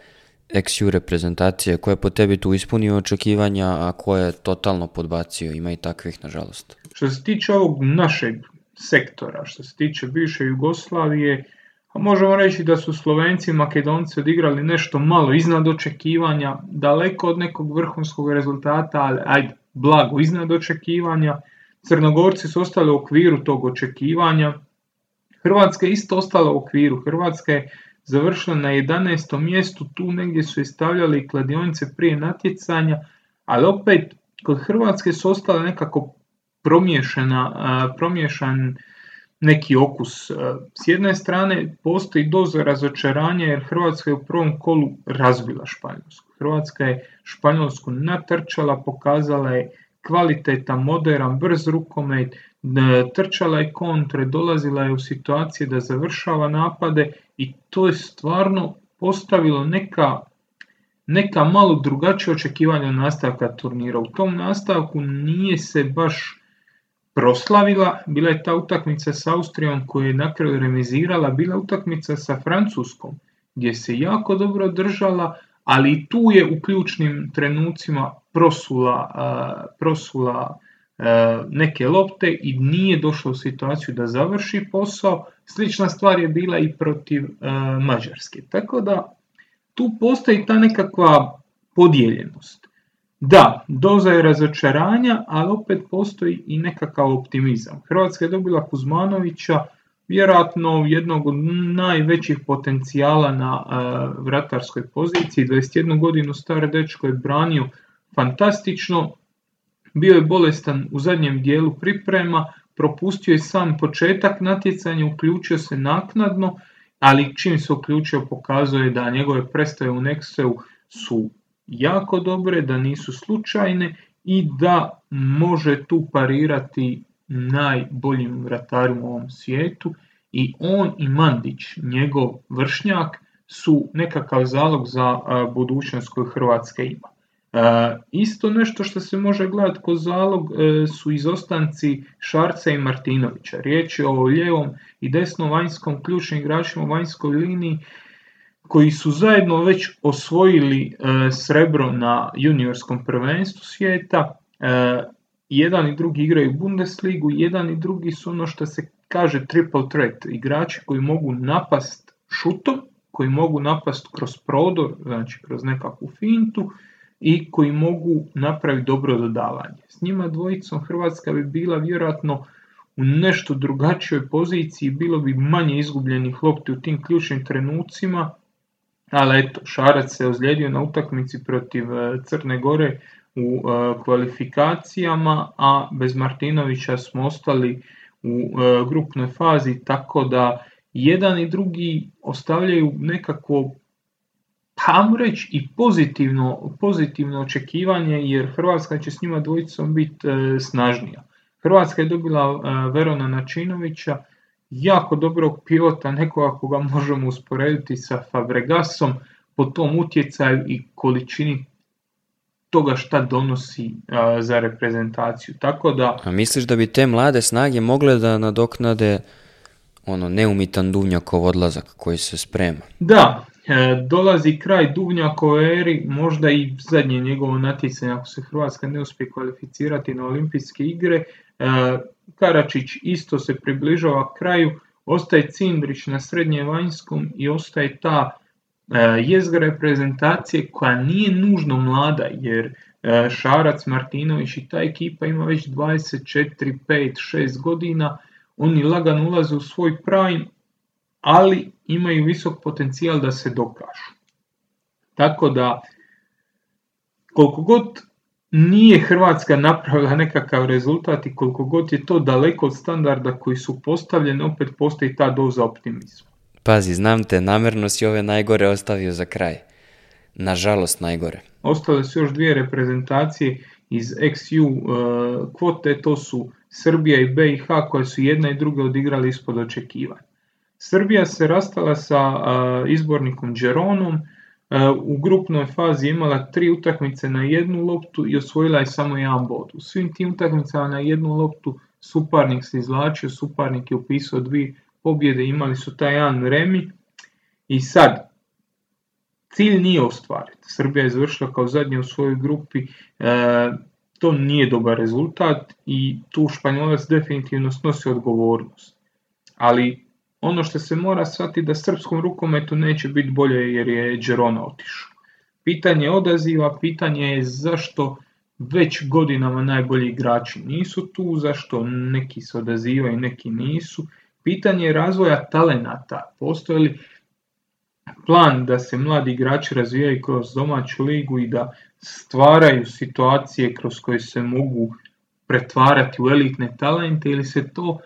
XU reprezentacije. Ko je po tebi tu ispunio očekivanja, a ko je totalno podbacio? Ima i takvih, nažalost. Što se tiče ovog našeg sektora, što se tiče više Jugoslavije, a pa možemo reći da su Slovenci i Makedonci odigrali nešto malo iznad očekivanja, daleko od nekog vrhunskog rezultata, ali ajde, blago iznad očekivanja. Crnogorci su ostali u okviru tog očekivanja, Hrvatska je isto ostala u okviru. Hrvatska je završila na 11. mjestu, tu negdje su je stavljali kladionice prije natjecanja, ali opet kod Hrvatske su ostala nekako promješana, promješan neki okus. S jedne strane postoji doza razočaranja jer Hrvatska je u prvom kolu razbila Španjolsku. Hrvatska je Španjolsku natrčala, pokazala je kvaliteta, moderan, brz rukomet, Da trčala je kontre, dolazila je u situacije da završava napade i to je stvarno postavilo neka, neka malo drugačije očekivanja nastavka turnira. U tom nastavku nije se baš proslavila, bila je ta utakmica sa Austrijom koja je na remizirala, bila utakmica sa Francuskom gdje se jako dobro držala, ali i tu je u ključnim trenucima prosula, prosula E, neke lopte i nije došao u situaciju da završi posao. Slična stvar je bila i protiv e, Mađarske. Tako da tu postoji ta nekakva podijeljenost. Da, doza je razočaranja, ali opet postoji i nekakav optimizam. Hrvatska je dobila Kuzmanovića, vjerojatno jednog od najvećih potencijala na e, vratarskoj poziciji, 21 godinu star dečko je branio fantastično, Bio je bolestan u zadnjem dijelu priprema, propustio je sam početak natjecanja, uključio se naknadno, ali čim se uključio pokazao je da njegove predstave u Nexeu su jako dobre, da nisu slučajne i da može tu parirati najboljim vratarima u ovom svijetu i on i Mandić, njegov vršnjak, su nekakav zalog za budućnost koju Hrvatska ima. A, isto nešto što se može gledati ko zalog e, su izostanci Šarca i Martinovića. Riječ je o ljevom i desnom vanjskom ključnim igračima u vanjskoj liniji koji su zajedno već osvojili e, srebro na juniorskom prvenstvu svijeta. E, jedan i drugi igraju Bundesligu, jedan i drugi su ono što se kaže triple threat, igrači koji mogu napast šutom, koji mogu napast kroz prodor, znači kroz nekakvu fintu, i koji mogu napraviti dobro dodavanje. S njima dvojicom Hrvatska bi bila vjerojatno u nešto drugačijoj poziciji, bilo bi manje izgubljenih lopti u tim ključnim trenucima, ali eto, Šarac se ozlijedio na utakmici protiv e, Crne Gore u e, kvalifikacijama, a bez Martinovića smo ostali u e, grupnoj fazi, tako da jedan i drugi ostavljaju nekako ajmo reći i pozitivno, pozitivno očekivanje jer Hrvatska će s njima dvojicom biti e, snažnija. Hrvatska je dobila e, Verona Načinovića, jako dobrog pilota, nekoga koga možemo usporediti sa Fabregasom po tom utjecaju i količini toga šta donosi a, e, za reprezentaciju. Tako da... A misliš da bi te mlade snage mogle da nadoknade ono neumitan Duvnjakov odlazak koji se sprema? Da, E, dolazi kraj Duvnjakove eri, možda i zadnje njegovo natjecanje ako se Hrvatska ne uspije kvalificirati na olimpijske igre. E, Karačić isto se približava kraju, ostaje Cindrić na srednje vanjskom i ostaje ta e, jezgra reprezentacije koja nije nužno mlada jer Šarac, Martinović i ta ekipa ima već 24, 5, 6 godina. Oni lagano ulaze u svoj prime, ali imaju visok potencijal da se dokažu. Tako da, koliko god nije Hrvatska napravila nekakav rezultat i koliko god je to daleko od standarda koji su postavljeni, opet postoji ta doza optimizma. Pazi, znam te, namjerno si ove najgore ostavio za kraj. Nažalost najgore. Ostale su još dvije reprezentacije iz XU e, kvote, to su Srbija i BiH koje su jedna i druga odigrali ispod očekivanja. Srbija se rastala sa izbornikom Džeronom, u grupnoj fazi imala tri utakmice na jednu loptu i osvojila je samo jedan bod. U svim tim utakmicama na jednu loptu suparnik se izvlačio, suparnik je upisao dvije pobjede, imali su taj jedan remi. I sad, cilj nije ostvaren. Srbija je završila kao zadnja u svojoj grupi, e, to nije dobar rezultat i tu Španjolac definitivno snosi odgovornost. Ali Ono što se mora shvatiti da srpskom rukometu neće biti bolje jer je Gerona otišao. Pitanje odaziva, pitanje je zašto već godinama najbolji igrači nisu tu, zašto neki se odazivaju, neki nisu. Pitanje je razvoja talenata. Postoje li plan da se mladi igrači razvijaju kroz domaću ligu i da stvaraju situacije kroz koje se mogu pretvarati u elitne talente ili se to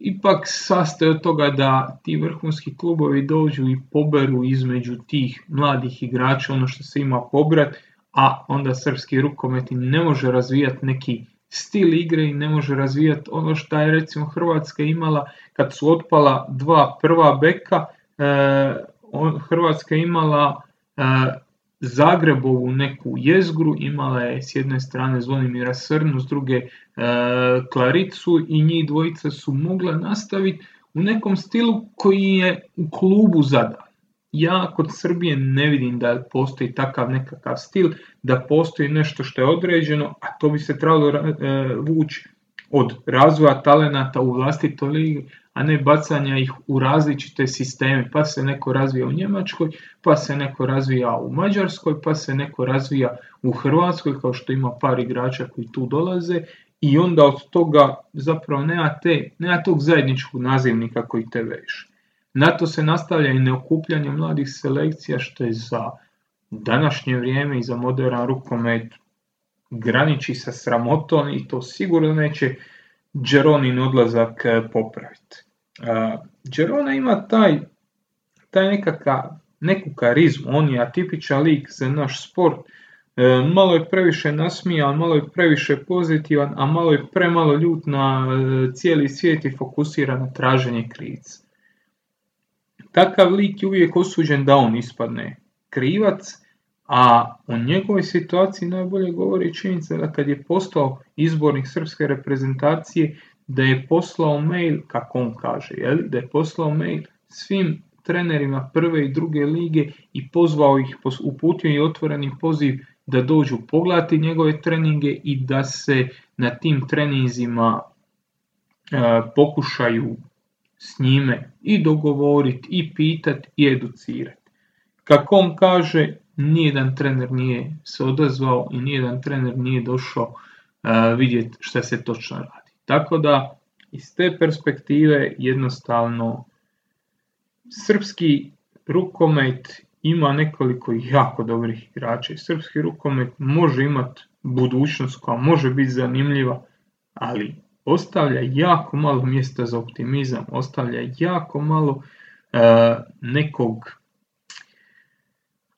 ipak sastoji od toga da ti vrhunski klubovi dođu i poberu između tih mladih igrača ono što se ima pobrat, a onda srpski rukomet ne može razvijati neki stil igre i ne može razvijati ono što je recimo Hrvatska imala kad su otpala dva prva beka, e, Hrvatska je imala e, Zagrebovu neku jezgru, imala je s jedne strane Zvonimira Srnu, s druge e, Klaricu i njih dvojica su mogle nastaviti u nekom stilu koji je u klubu zadan. Ja kod Srbije ne vidim da postoji takav nekakav stil, da postoji nešto što je određeno, a to bi se trebalo e, vući od razvoja talenata u vlastitoj ligi, a ne bacanja ih u različite sisteme, pa se neko razvija u Njemačkoj, pa se neko razvija u Mađarskoj, pa se neko razvija u Hrvatskoj, kao što ima par igrača koji tu dolaze, i onda od toga zapravo nema, te, nema tog zajedničkog nazivnika koji te veže. Na to se nastavlja i neokupljanje mladih selekcija, što je za današnje vrijeme i za modern rukomet graniči sa sramotom i to sigurno neće Džeronin odlazak eh, popraviti. Džerona eh, ima taj, taj nekaka, neku karizmu, on je atipičan lik za naš sport, eh, malo je previše nasmijan, malo je previše pozitivan, a malo je premalo ljut na cijeli svijet i fokusira na traženje krivca. Takav lik je uvijek osuđen da on ispadne krivac, A o njegovoj situaciji najbolje govori činjenica da kad je postao izbornik srpske reprezentacije, da je poslao mail, kako on kaže, jel? da je poslao mail svim trenerima prve i druge lige i pozvao ih, uputio i otvoreni poziv da dođu pogledati njegove treninge i da se na tim treninzima e, pokušaju s njime i dogovoriti i pitati i educirati. Kako on kaže, nijedan trener nije se odazvao i nijedan trener nije došao e, vidjeti šta se točno radi. Tako da iz te perspektive jednostavno srpski rukomet ima nekoliko jako dobrih igrača i srpski rukomet može imati budućnost koja može biti zanimljiva, ali ostavlja jako malo mjesta za optimizam, ostavlja jako malo e, nekog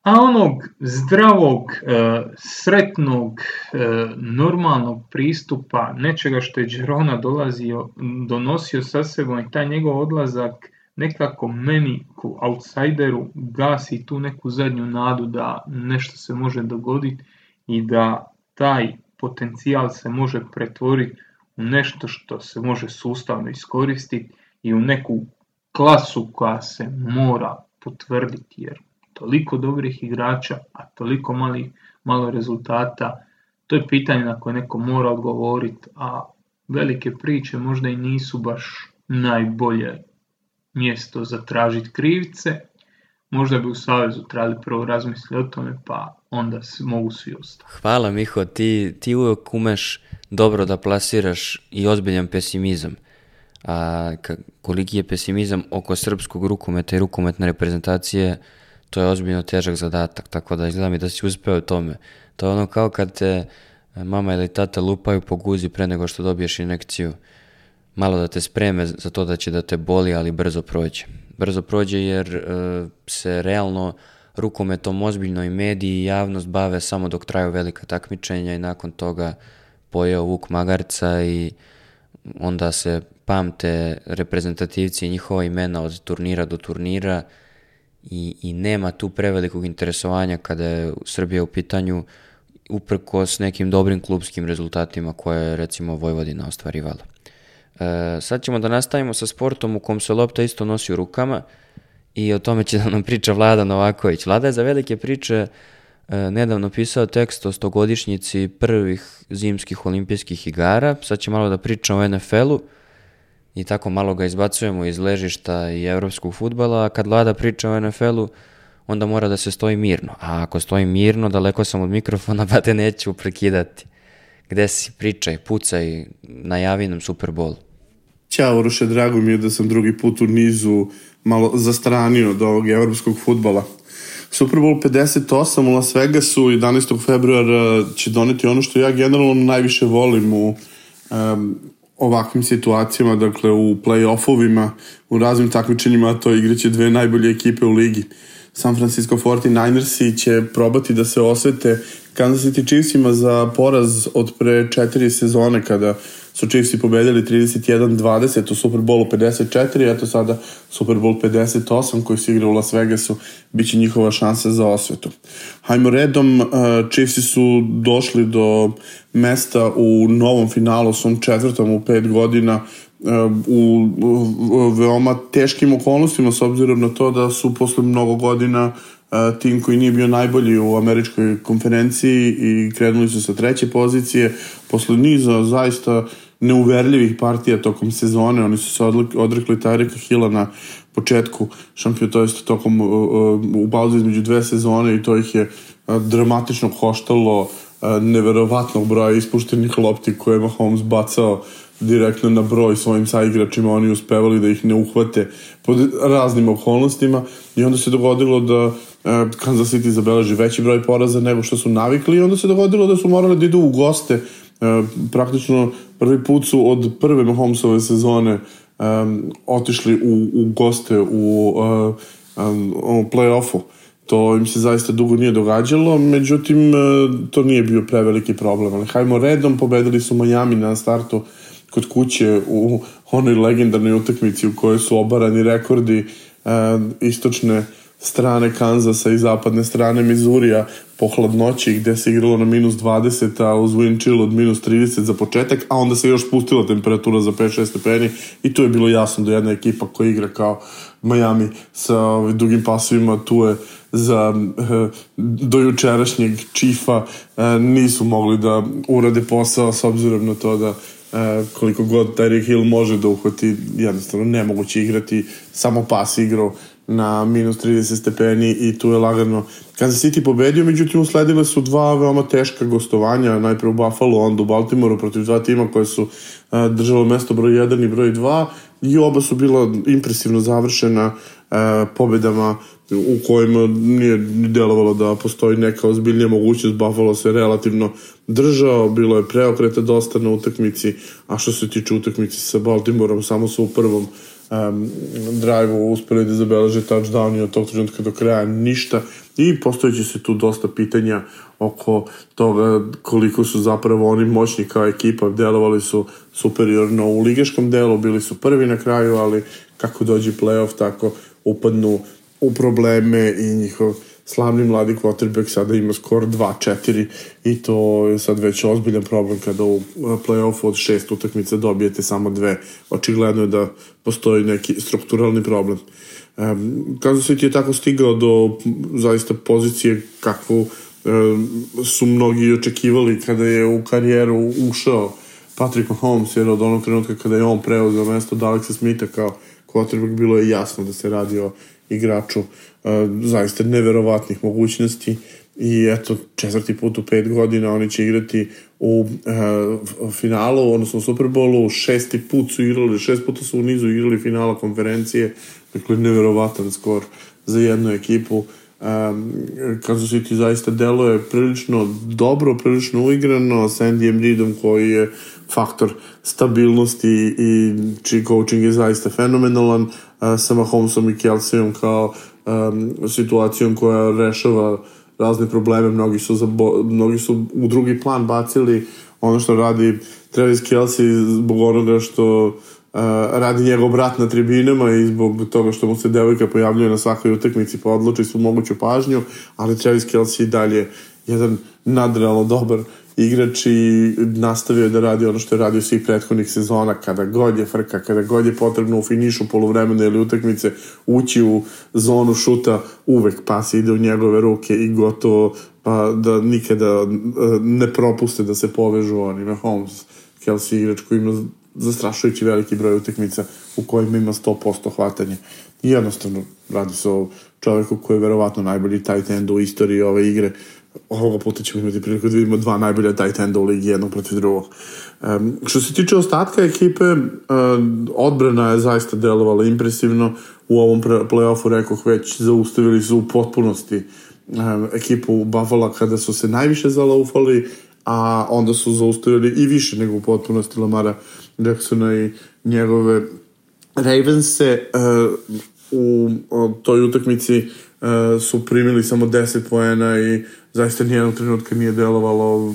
A onog zdravog, e, sretnog, e, normalnog pristupa, nečega što je Gerona dolazio, donosio sa sebom i taj njegov odlazak nekako meni ku outsideru gasi tu neku zadnju nadu da nešto se može dogoditi i da taj potencijal se može pretvoriti u nešto što se može sustavno iskoristiti i u neku klasu koja se mora potvrditi jer toliko dobrih igrača, a toliko mali, malo rezultata, to je pitanje na koje neko mora odgovoriti, a velike priče možda i nisu baš najbolje mjesto za tražiti krivce, možda bi u Savezu trebali prvo razmisliti o tome, pa onda mogu svi ostati. Hvala Miho, ti, ti uvijek umeš dobro da plasiraš i ozbiljan pesimizam. A, koliki je pesimizam oko srpskog rukometa i rukometne reprezentacije, to je ozbiljno težak zadatak, tako da izgleda mi da si uspeo u tome. To je ono kao kad te e, mama ili tata lupaju po guzi pre nego što dobiješ inekciju. Malo da te spreme za to da će da te boli, ali brzo prođe. Brzo prođe jer e, se realno rukometom ozbiljno i mediji i javnost bave samo dok traju velika takmičenja i nakon toga pojeo vuk magarca i onda se pamte reprezentativci i njihova imena od turnira do turnira, i, i nema tu prevelikog interesovanja kada je Srbija u pitanju uprko s nekim dobrim klubskim rezultatima koje je recimo Vojvodina ostvarivala. E, sad ćemo da nastavimo sa sportom u kom se lopta isto nosi u rukama i o tome će da nam priča Vlada Novaković. Vlada je za velike priče e, nedavno pisao tekst o stogodišnjici prvih zimskih olimpijskih igara. Sad će malo da priča o NFL-u i tako malo ga izbacujemo iz ležišta i evropskog futbala, a kad Lada priča o NFL-u, onda mora da se stoji mirno. A ako stoji mirno, daleko sam od mikrofona, pa te neću prekidati. Gde si? Pričaj, pucaj, najavi nam Super Bowl. Ćao, Ruše, drago mi je da sam drugi put u nizu malo zastranio od ovog evropskog futbala. Super Bowl 58 u Las Vegasu 11. februara će doneti ono što ja generalno najviše volim u um, ovakvim situacijama, dakle u play-offovima, u raznim takmičenjima, to igraće dve najbolje ekipe u ligi. San Francisco 49ersi će probati da se osvete Kansas City Chiefsima za poraz od pre četiri sezone kada su Chiefsi pobedili 31-20 u Super Bowlu 54, eto sada Super Bowl 58 koji se igra u Las Vegasu, bit će njihova šansa za osvetu. Hajmo redom, uh, Chiefsi su došli do mesta u novom finalu, svom četvrtom u pet godina, uh, u veoma teškim okolnostima s obzirom na to da su posle mnogo godina uh, tim koji nije bio najbolji u američkoj konferenciji i krenuli su sa treće pozicije posle niza zaista neuverljivih partija tokom sezone. Oni su se odrekli Tarika Hila na početku šampiona, to jest tokom uh, uh, u pauzi između dve sezone i to ih je uh, dramatično koštalo neverovatnog broja ispuštenih lopti koje je Mahomes bacao direktno na broj svojim saigračima, oni uspevali da ih ne uhvate pod raznim okolnostima i onda se dogodilo da Kansas City zabeleži veći broj poraza nego što su navikli i onda se dogodilo da su morali da idu u goste E, praktično prvi put su od prve Mahomesove sezone um, otišli u, u goste u uh, um, play-offu. To im se zaista dugo nije događalo, međutim to nije bio preveliki problem. Ali hajmo redom, pobedili su Miami na startu kod kuće u onoj legendarnoj utakmici u kojoj su obarani rekordi uh, istočne uh, strane Kanzasa i zapadne strane Mizurija po hladnoći gde se igralo na minus 20, a uz wind chill od minus 30 za početak, a onda se još spustila temperatura za 5-6 stepeni i tu je bilo jasno da jedna ekipa koja igra kao Miami sa ovaj, dugim pasovima, tu je za eh, dojučerašnjeg čifa eh, nisu mogli da urade posao s obzirom na to da eh, koliko god Tyreek Hill može da uhvati, jednostavno nemoguće igrati, samo pas igrao na minus 30 stepeni i tu je lagano Kansas City pobedio, međutim usledile su dva veoma teška gostovanja, najpre u Buffalo, onda u Baltimoru protiv dva tima koje su uh, držalo mesto broj 1 i broj 2 i oba su bila impresivno završena pobedama u kojima nije delovalo da postoji neka ozbiljnija mogućnost, Buffalo se relativno držao, bilo je preokreta dosta na utakmici, a što se tiče utakmici sa Baltimoreom, samo su u prvom um, drive-u uspeli da zabeleže touchdown i od tog trenutka do kraja ništa i postojeće se tu dosta pitanja oko toga koliko su zapravo oni moćni kao ekipa, delovali su superiorno u ligeškom delu, bili su prvi na kraju, ali kako dođe playoff tako upadnu u probleme i njihov slavni mladi quarterback sada ima skor 2-4 i to je sad već ozbiljan problem kada u eh, play-offu od šest utakmica dobijete samo dve. Očigledno je da postoji neki strukturalni problem. Um, Kansas City je tako stigao do zaista pozicije kakvu um, su mnogi očekivali kada je u karijeru ušao Patrick Mahomes, jer od onog trenutka kada je on preuzeo mesto od Alexa Smitha kao quarterback, bilo je jasno da se radi o igraču uh, zaista neverovatnih mogućnosti i eto četvrti put u pet godina oni će igrati u e, finalu, odnosno Superbolu, šesti put su igrali, šest puta su u nizu igrali finala konferencije, dakle neverovatan skor za jednu ekipu. E, Kansas City zaista deluje prilično dobro, prilično uigrano, sa Andyjem Reedom koji je faktor stabilnosti i čiji coaching je zaista fenomenalan sa Mahomesom i Kelseyom kao um, situacijom koja rešava razne probleme, mnogi su, za, mnogi su u drugi plan bacili ono što radi Travis Kelsey zbog onoga što radi njegov brat na tribinama i zbog toga što mu se devojka pojavljuje na svakoj utakmici pa odluči su moguću pažnju, ali Travis Kelsey dalje jedan nadrealno dobar igrač i nastavio da radi ono što je radio svih prethodnih sezona, kada god je frka, kada god je potrebno u finišu polovremena ili utakmice ući u zonu šuta, uvek pas ide u njegove ruke i gotovo pa da nikada e, ne propuste da se povežu oni na Holmes. Kelsey igrač koji ima zastrašujući veliki broj utakmica u kojima ima 100% hvatanje. I jednostavno radi se o čoveku koji je verovatno najbolji tight end u istoriji ove igre. Uh, ovoga puta ćemo imati priliku da vidimo dva najbolja tight enda u ligi jednog protiv drugog. Um, što se tiče ostatka ekipe, um, odbrana je zaista delovala impresivno. U ovom playoffu, rekoh već, zaustavili su u potpunosti um, ekipu Buffalo kada su se najviše zalaufali, a onda su zaustavili i više nego u potpunosti Lamara Jacksona i njegove Ravense. Uh, u toj utakmici uh, su primili samo 10 poena i zaista nijednog trenutka nije delovalo e,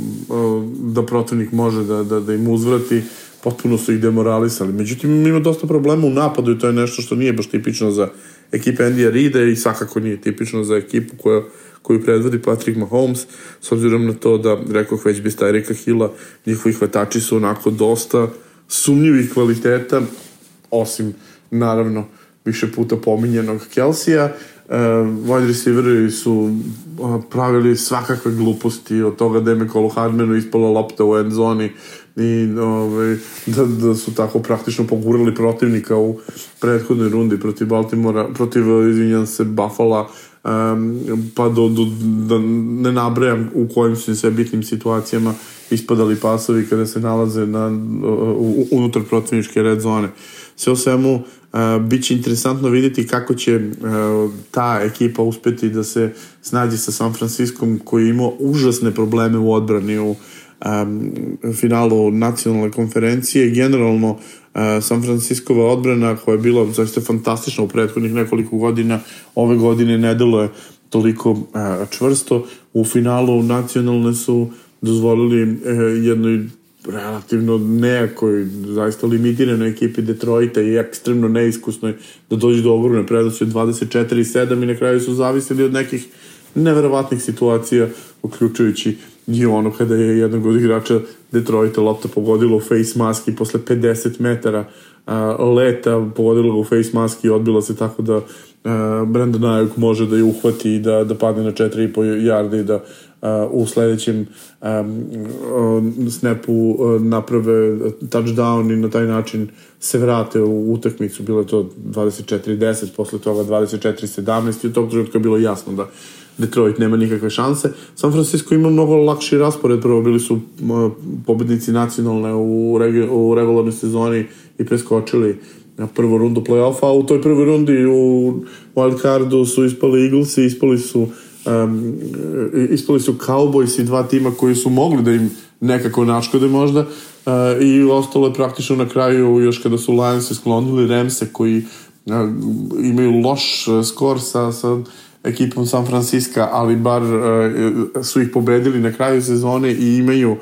da protivnik može da, da, da im uzvrati potpuno su ih demoralisali. Međutim, ima dosta problema u napadu i to je nešto što nije baš tipično za ekipe Andija Rida i svakako nije tipično za ekipu koja, koju predvodi Patrick Mahomes, s obzirom na to da, rekao već bez Tyrika Hilla, njihovi hvatači su onako dosta sumnjivih kvaliteta, osim, naravno, više puta pominjenog Kelsija Ehm, wide receiveri su pravili svakakve gluposti od toga da je Mekolu Hardmanu ispala lopta u end zoni i ove, ovaj, da, da su tako praktično pogurali protivnika u prethodnoj rundi protiv Baltimora, protiv, izvinjam se, Buffalo, um, ehm, pa do, do, da ne nabrajam u kojim su sve bitnim situacijama ispadali pasovi kada se nalaze na, u, unutar protivničke red zone. Sve o svemu, Eh, Biće interesantno videti kako će eh, ta ekipa uspeti da se snađe sa San Franciskom koji ima užasne probleme u odbrani u finalu nacionalne konferencije. Generalno eh, San Franciskova odbrana koja je bila zaista fantastična u prethodnih nekoliko godina, ove godine nedelo je toliko čvrsto. U finalu nacionalne su dozvolili jednoj relativno nekoj zaista limitiranoj ekipi Detroita i ekstremno neiskusnoj da dođe do ogromne prednosti od 24 7 i na kraju su zavisili od nekih neverovatnih situacija uključujući i ono kada je jednog od igrača Detroita lopta pogodila u face mask i posle 50 metara a, leta pogodila ga u face mask i odbila se tako da a, Brandon Ayuk može da je uhvati i da, da padne na 4,5 jarde i da u sledećem um, snapu e, naprave touchdown i na taj način se vrate u utakmicu. Bilo je to 24-10, posle toga 24-17 i u tog trenutka je bilo jasno da Detroit nema nikakve šanse. San Francisco ima mnogo lakši raspored, prvo bili su e, pobednici nacionalne u, regu, u regularnoj sezoni i preskočili na prvu rundu play-offa, a u toj prvoj rundi u Wild Cardu su ispali Eaglesi, ispali su um, ispali su Cowboys i dva tima koji su mogli da im nekako naškode možda uh, i ostalo je praktično na kraju još kada su Lions sklonili Remse koji uh, imaju loš skor sa, sa ekipom San Francisco, ali bar uh, su ih pobedili na kraju sezone i imaju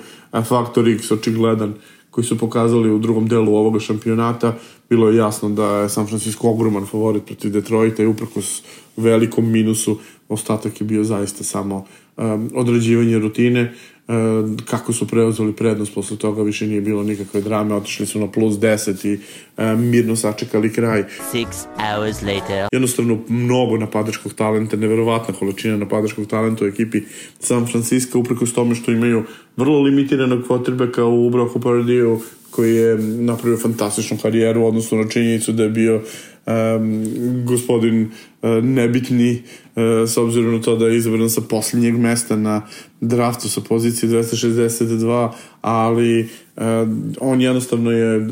faktor X očigledan koji su pokazali u drugom delu ovog šampionata, bilo je jasno da je San Francisco ogroman favorit protiv Detroita i uprkos velikom minusu ostatak je bio zaista samo um, odrađivanje rutine, um, kako su preuzeli prednost posle toga, više nije bilo nikakve drame, otišli su na plus 10 i um, mirno sačekali kraj. Six hours later. Jednostavno, mnogo napadačkog talenta, neverovatna količina napadačkog talenta u ekipi San Francisco, uprkos tome što imaju vrlo limitiranog kvotrbeka u Broku Paradiju, koji je napravio fantastičnu karijeru odnosno odnosu na činjenicu da je bio um, gospodin uh, nebitni uh, s obzirom na to da je izabran sa posljednjeg mesta na draftu sa pozicije 262, ali uh, on jednostavno je uh,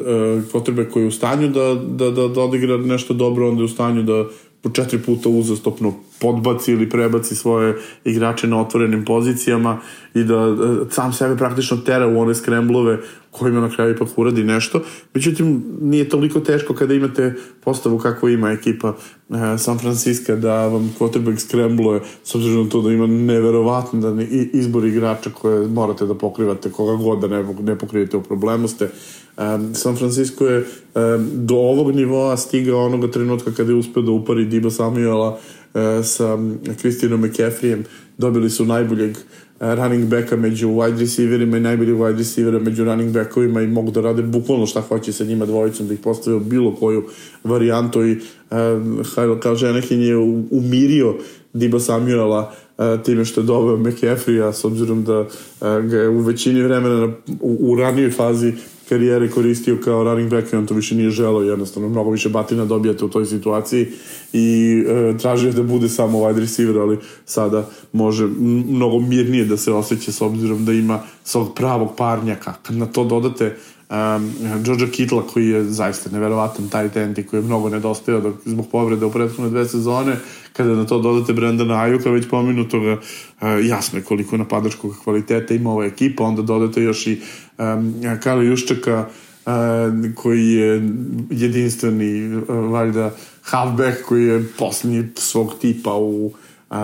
potrebe koji je u stanju da, da, da, da odigra nešto dobro, onda je u stanju da po četiri puta uzastopno podbaci ili prebaci svoje igrače na otvorenim pozicijama i da e, sam sebe praktično tera u one skremblove kojima na kraju ipak uradi nešto. Međutim, nije toliko teško kada imate postavu kako ima ekipa e, San Francisco da vam quarterback skrembluje s obzirom na to da ima neverovatno da izbor igrača koje morate da pokrivate koga god da ne, ne pokrijete u problemu ste Um, San Francisco je um, do ovog nivoa stigao onoga trenutka kada je uspeo da upari Diba Samuela uh, sa Kristinom McCaffreyem. Dobili su najboljeg e, running backa među wide receiverima i najboljeg wide receivera među running backovima i mogu da rade bukvalno šta hoće sa njima dvojicom da ih postavio bilo koju varijantu i uh, kao Ženekin je umirio Diba Samuela e, time što je doveo McCaffrey-a s obzirom da ga je u većini vremena u, u ranijoj fazi karijere koristio kao running back i on to više nije želo, jednostavno. Mnogo više batina dobijate u toj situaciji i e, tražio da bude samo wide receiver, ali sada može mnogo mirnije da se osjeća s obzirom da ima svog pravog parnjaka. Kad na to dodate Um, Jojo Kitla koji je zaista neverovatan taj tent i koji je mnogo nedostajao dok, zbog povrede u prethodne dve sezone kada na to dodate Brendana Ajuka već pominutoga uh, eh, jasno je koliko napadačkog kvaliteta ima ova ekipa onda dodate još i um, Kala Juščaka uh, eh, koji je jedinstveni uh, valjda halfback koji je posljednji svog tipa u uh,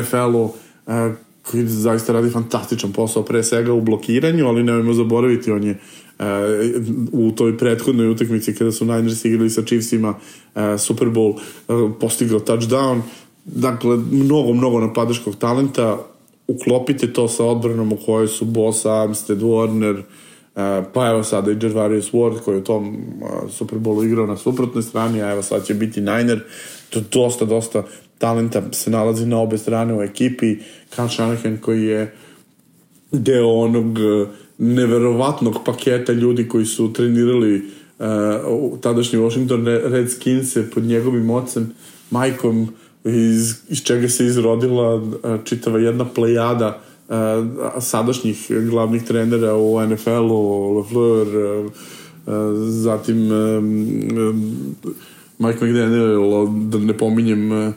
NFL-u uh, koji zaista radi fantastičan posao pre svega u blokiranju ali nemojmo zaboraviti on je uh, uh, u toj prethodnoj utakmici kada su Niners igrali sa Chiefsima e, Super Bowl e, postigao touchdown dakle mnogo mnogo napadačkog talenta uklopite to sa odbranom u kojoj su Bosa, Armstead, Warner e, pa evo sada i Gervarius Ward koji je u tom Super Bowlu igrao na suprotnoj strani a evo sad će biti Niner to dosta dosta talenta se nalazi na obe strane u ekipi Kyle Shanahan koji je deo onog uh, neverovatnog paketa ljudi koji su trenirali uh, tadašnji Washington Redskins -e pod njegovim ocem, majkom iz, iz čega se izrodila uh, čitava jedna plejada uh, sadašnjih glavnih trenera u NFL-u, Lafleur, uh, zatim um, Mike McDaniel, da ne pominjem uh,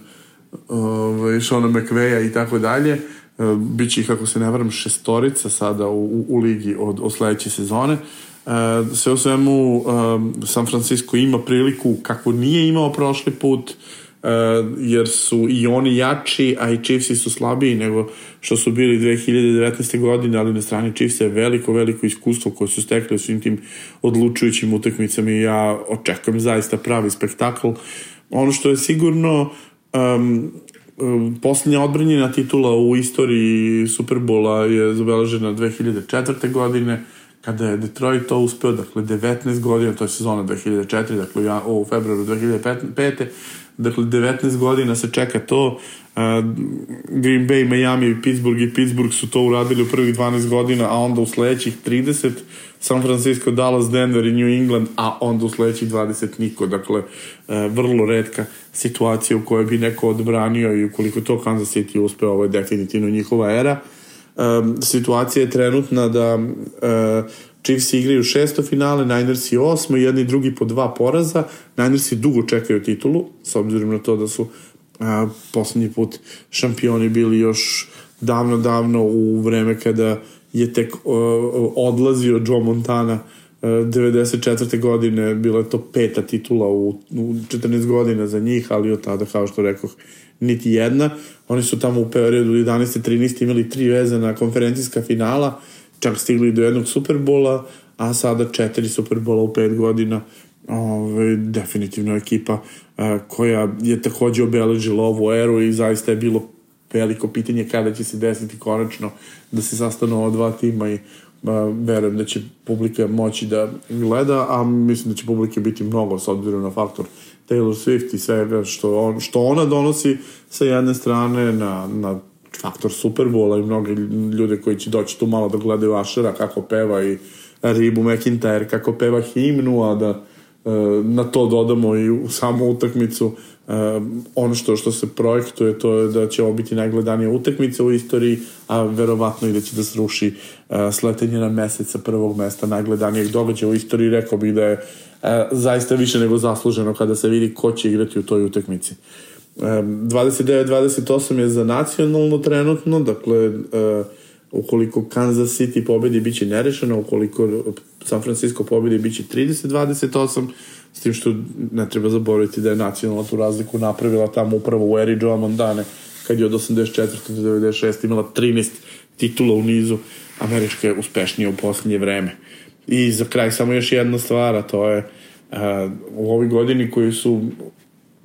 ovaj, McVeja i tako dalje. E, Biće ih, ako se ne varam, šestorica sada u, u, u ligi od, od sledeće sezone. Uh, sve u svemu um, San Francisco ima priliku kako nije imao prošli put uh, jer su i oni jači a i Chiefsi su slabiji nego što su bili 2019. godine ali na strani Chiefsa je veliko, veliko iskustvo koje su stekli u svim tim odlučujućim utakmicama i ja očekujem zaista pravi spektakl ono što je sigurno um, Poslednja odbranjena titula u istoriji Superbola je zabeležena 2004. godine, kada je Detroit to uspeo, dakle 19 godina, to je sezona 2004, dakle u februaru 2005. Dakle, 19 godina se čeka to. Uh, Green Bay, Miami, Pittsburgh i Pittsburgh su to uradili u prvih 12 godina, a onda u sledećih 30 San Francisco, Dallas, Denver i New England, a onda u sledećih 20 niko. Dakle, uh, vrlo redka situacija u kojoj bi neko odbranio i ukoliko to Kansas City uspeo, ovo je definitivno njihova era. Um, situacija je trenutna da uh, Chiefs igraju šesto finale, Ninersi osmo, jedni drugi po dva poraza. Ninersi dugo čekaju titulu, s obzirom na to da su a, poslednji put šampioni bili još davno, davno u vreme kada je tek a, odlazio Joe Montana 94. E, godine, bila je to peta titula u, u 14 godina za njih, ali od tada, kao što rekoh, niti jedna. Oni su tamo u periodu 11. 13. imali tri veze na konferencijska finala, uh, čak stigli do jednog Superbola, a sada četiri Superbola u pet godina. Ove, definitivno ekipa a, e, koja je takođe obeležila ovu eru i zaista je bilo veliko pitanje kada će se desiti konačno da se sastanu ova dva tima i a, e, verujem da će publika moći da gleda, a mislim da će publike biti mnogo s obzirom na faktor Taylor Swift i svega što, on, što ona donosi sa jedne strane na, na faktor Superbola i mnogi ljude koji će doći tu malo da gledaju Ašera kako peva i Ribu McIntyre kako peva himnu, a da e, na to dodamo i u samu utakmicu e, ono što što se projektuje to je da će ovo biti najgledanija utakmica u istoriji, a verovatno i da će da sruši e, sletenje na mesec sa prvog mesta najgledanijeg događaja u istoriji, rekao bih da je e, zaista više nego zasluženo kada se vidi ko će igrati u toj utakmici. 29-28 je za nacionalno trenutno, dakle, e, ukoliko Kansas City pobedi, biće nerešeno, ukoliko San Francisco pobedi, biće 30-28, s tim što ne treba zaboraviti da je nacionalna tu razliku napravila tamo upravo u eri Joe Mandane kad je od 84. do 96. imala 13 titula u nizu, Američka je uspešnija u poslednje vreme. I za kraj samo još jedna stvar, a to je uh, u ovoj godini koji su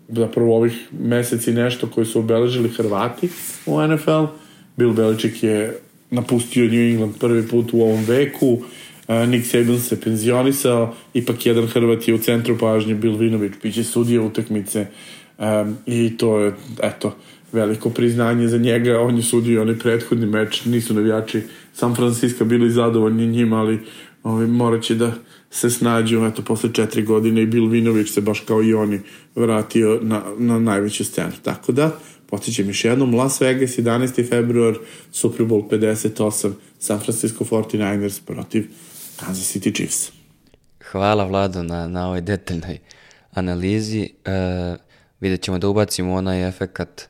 zapravo ovih meseci nešto koji su obeležili Hrvati u NFL. Bill Belichick je napustio New England prvi put u ovom veku, e, Nick Saban se penzionisao, ipak jedan Hrvat je u centru pažnje, Bill Vinović, biće sudija utakmice um, i to je, eto, veliko priznanje za njega, on je sudio onaj prethodni meč, nisu navijači San Francisco bili zadovoljni njima, ali ovi, morat će da se snađu, eto, posle četiri godine i Bil Vinović se baš kao i oni vratio na, na najveću scenu. Tako da, potičem još jednom, Las Vegas 11. februar, Super Bowl 58, San Francisco 49ers protiv Kansas City Chiefs. Hvala Vlado na, na ovoj detaljnoj analizi. E, vidjet ćemo da ubacimo onaj efekat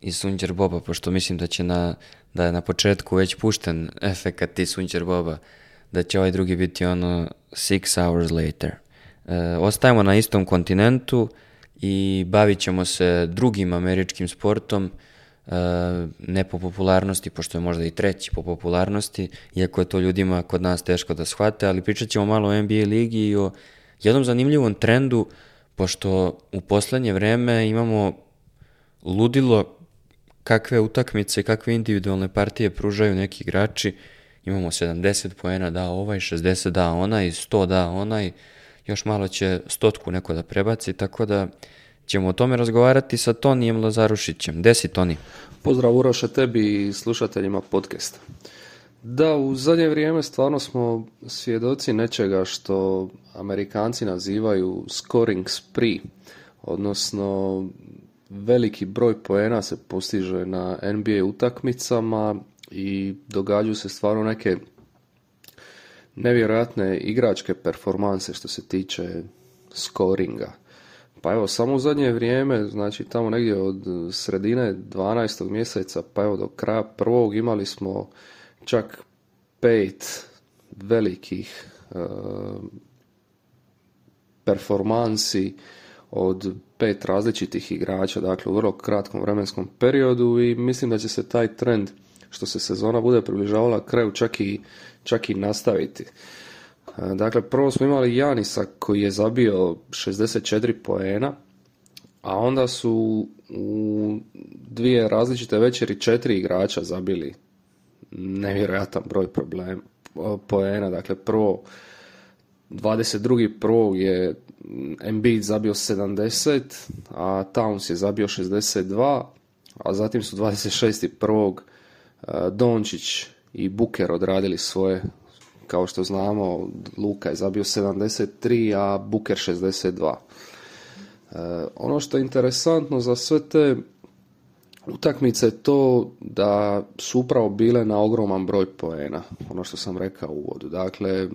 iz Sunđer Boba, pošto mislim da će na, da je na početku već pušten efekat iz Sunđer Boba da će ovaj drugi biti ono Six Hours Later. E, ostajemo na istom kontinentu i bavit ćemo se drugim američkim sportom, e, ne po popularnosti, pošto je možda i treći po popularnosti, iako je to ljudima kod nas teško da shvate, ali pričat ćemo malo o NBA ligi i o jednom zanimljivom trendu, pošto u poslednje vreme imamo ludilo kakve utakmice, kakve individualne partije pružaju neki igrači, imamo 70 poena da ovaj, 60 da onaj, 100 da onaj, još malo će stotku neko da prebaci, tako da ćemo o tome razgovarati sa Tonijem Lazarušićem. Gde si Toni? Pozdrav Uroše tebi i slušateljima podcasta. Da, u zadnje vrijeme stvarno smo svjedoci nečega što Amerikanci nazivaju scoring spree, odnosno veliki broj poena se postiže na NBA utakmicama i događaju se stvarno neke nevjerojatne igračke performanse što se tiče scoringa. Pa evo, samo u zadnje vrijeme, znači tamo negdje od sredine 12. mjeseca pa evo do kraja prvog imali smo čak pet velikih e, performansi od pet različitih igrača, dakle u vrlo kratkom vremenskom periodu i mislim da će se taj trend što se sezona bude približavala kraju čak i, čak i nastaviti. E, dakle, prvo smo imali Janisa koji je zabio 64 poena, a onda su u dvije različite večeri četiri igrača zabili nevjerojatan broj problem, poena. Dakle, prvo 22. prvog je Embiid zabio 70, a Towns je zabio 62, a zatim su 26. prvog Dončić i Buker odradili svoje, kao što znamo, Luka je zabio 73, a Buker 62. Ono što je interesantno za sve te utakmice je to da su upravo bile na ogroman broj poena, ono što sam rekao u uvodu. Dakle,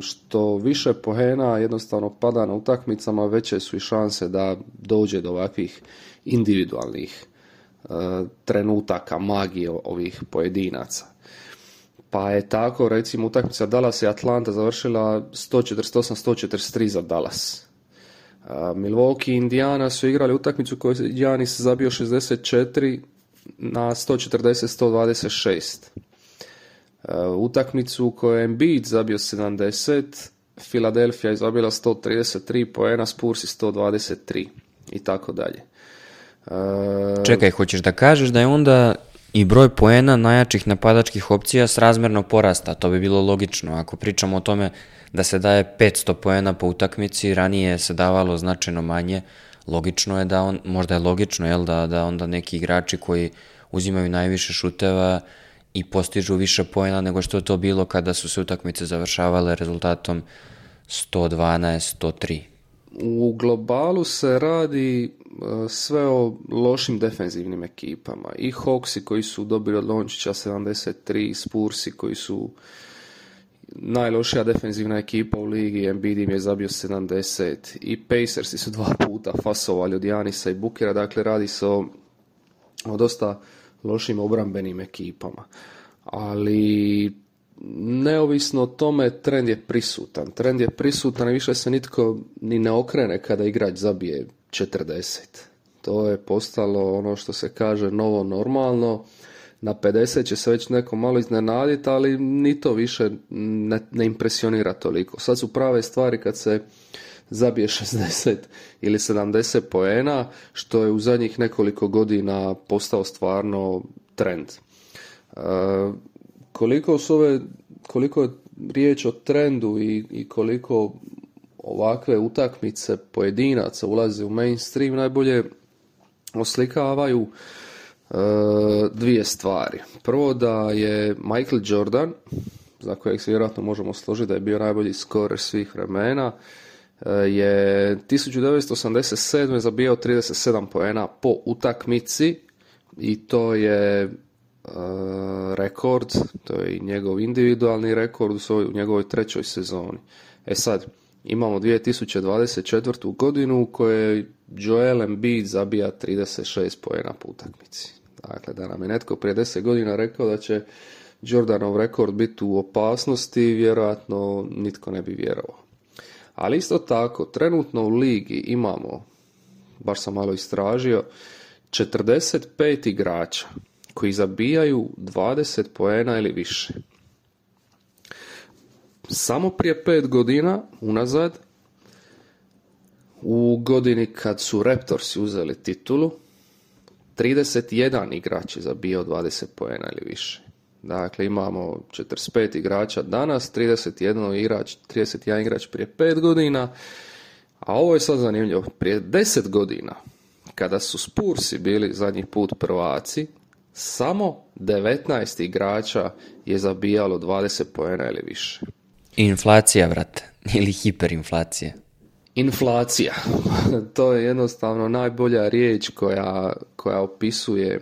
što više poena jednostavno pada na utakmicama, veće su i šanse da dođe do ovakvih individualnih E, trenutaka magije ovih pojedinaca. Pa je tako, recimo, utakmica Dallas i Atlanta završila 148-143 za Dallas. E, Milwaukee i Indiana su igrali utakmicu koju je Janis zabio 64 na 140-126. E, utakmicu koju je Embiid zabio 70, Philadelphia je zabila 133 poena, Spurs 123 i tako dalje. Uh, Čekaj, hoćeš da kažeš da je onda i broj poena najjačih napadačkih opcija srazmerno porasta, to bi bilo logično. Ako pričamo o tome da se daje 500 poena po utakmici, ranije se davalo značajno manje, logično je da on, možda je logično jel, da, da onda neki igrači koji uzimaju najviše šuteva i postižu više poena nego što je to bilo kada su se utakmice završavale rezultatom 112-103. U globalu se radi sve o lošim defenzivnim ekipama. I Hawksi koji su dobili od Lončića 73, i Spursi koji su najlošija defenzivna ekipa u ligi, Embiid im je zabio 70 i Pacersi su dva puta fasovali od Janisa i Bukera, dakle radi se o, o dosta lošim obrambenim ekipama. Ali neovisno o tome trend je prisutan. Trend je prisutan i više se nitko ni ne okrene kada igrač zabije 40. To je postalo ono što se kaže novo normalno. Na 50 će se već neko malo iznenaditi, ali ni to više ne, ne impresionira toliko. Sad su prave stvari kad se zabije 60 ili 70 poena, što je u zadnjih nekoliko godina postao stvarno trend. E, koliko su ove, koliko je riječ o trendu i, i koliko ovakve utakmice pojedinaca ulaze u mainstream najbolje oslikavaju e, dvije stvari. Prvo da je Michael Jordan, za kojeg se vjerojatno možemo složiti da je bio najbolji skorer svih vremena, e, je 1987. zabijao 37 poena po utakmici i to je e, rekord, to je i njegov individualni rekord u, svoj, u njegovoj trećoj sezoni. E sad, imamo 2024. godinu u kojoj Joel Embiid zabija 36 pojena po utakmici. Dakle, da nam je netko prije 10 godina rekao da će Jordanov rekord biti u opasnosti, vjerojatno nitko ne bi vjerovao. Ali isto tako, trenutno u ligi imamo, baš sam malo istražio, 45 igrača koji zabijaju 20 poena ili više samo prije pet godina unazad u godini kad su Raptorsi uzeli titulu 31 igrač je zabio 20 poena ili više. Dakle, imamo 45 igrača danas, 31 igrač, 31 igrač prije 5 godina, a ovo je sad zanimljivo, prije 10 godina, kada su Spursi bili zadnji put prvaci, samo 19 igrača je zabijalo 20 poena ili više. Inflacija, vrate, ili hiperinflacija. Inflacija, to je jednostavno najbolja riječ koja, koja opisuje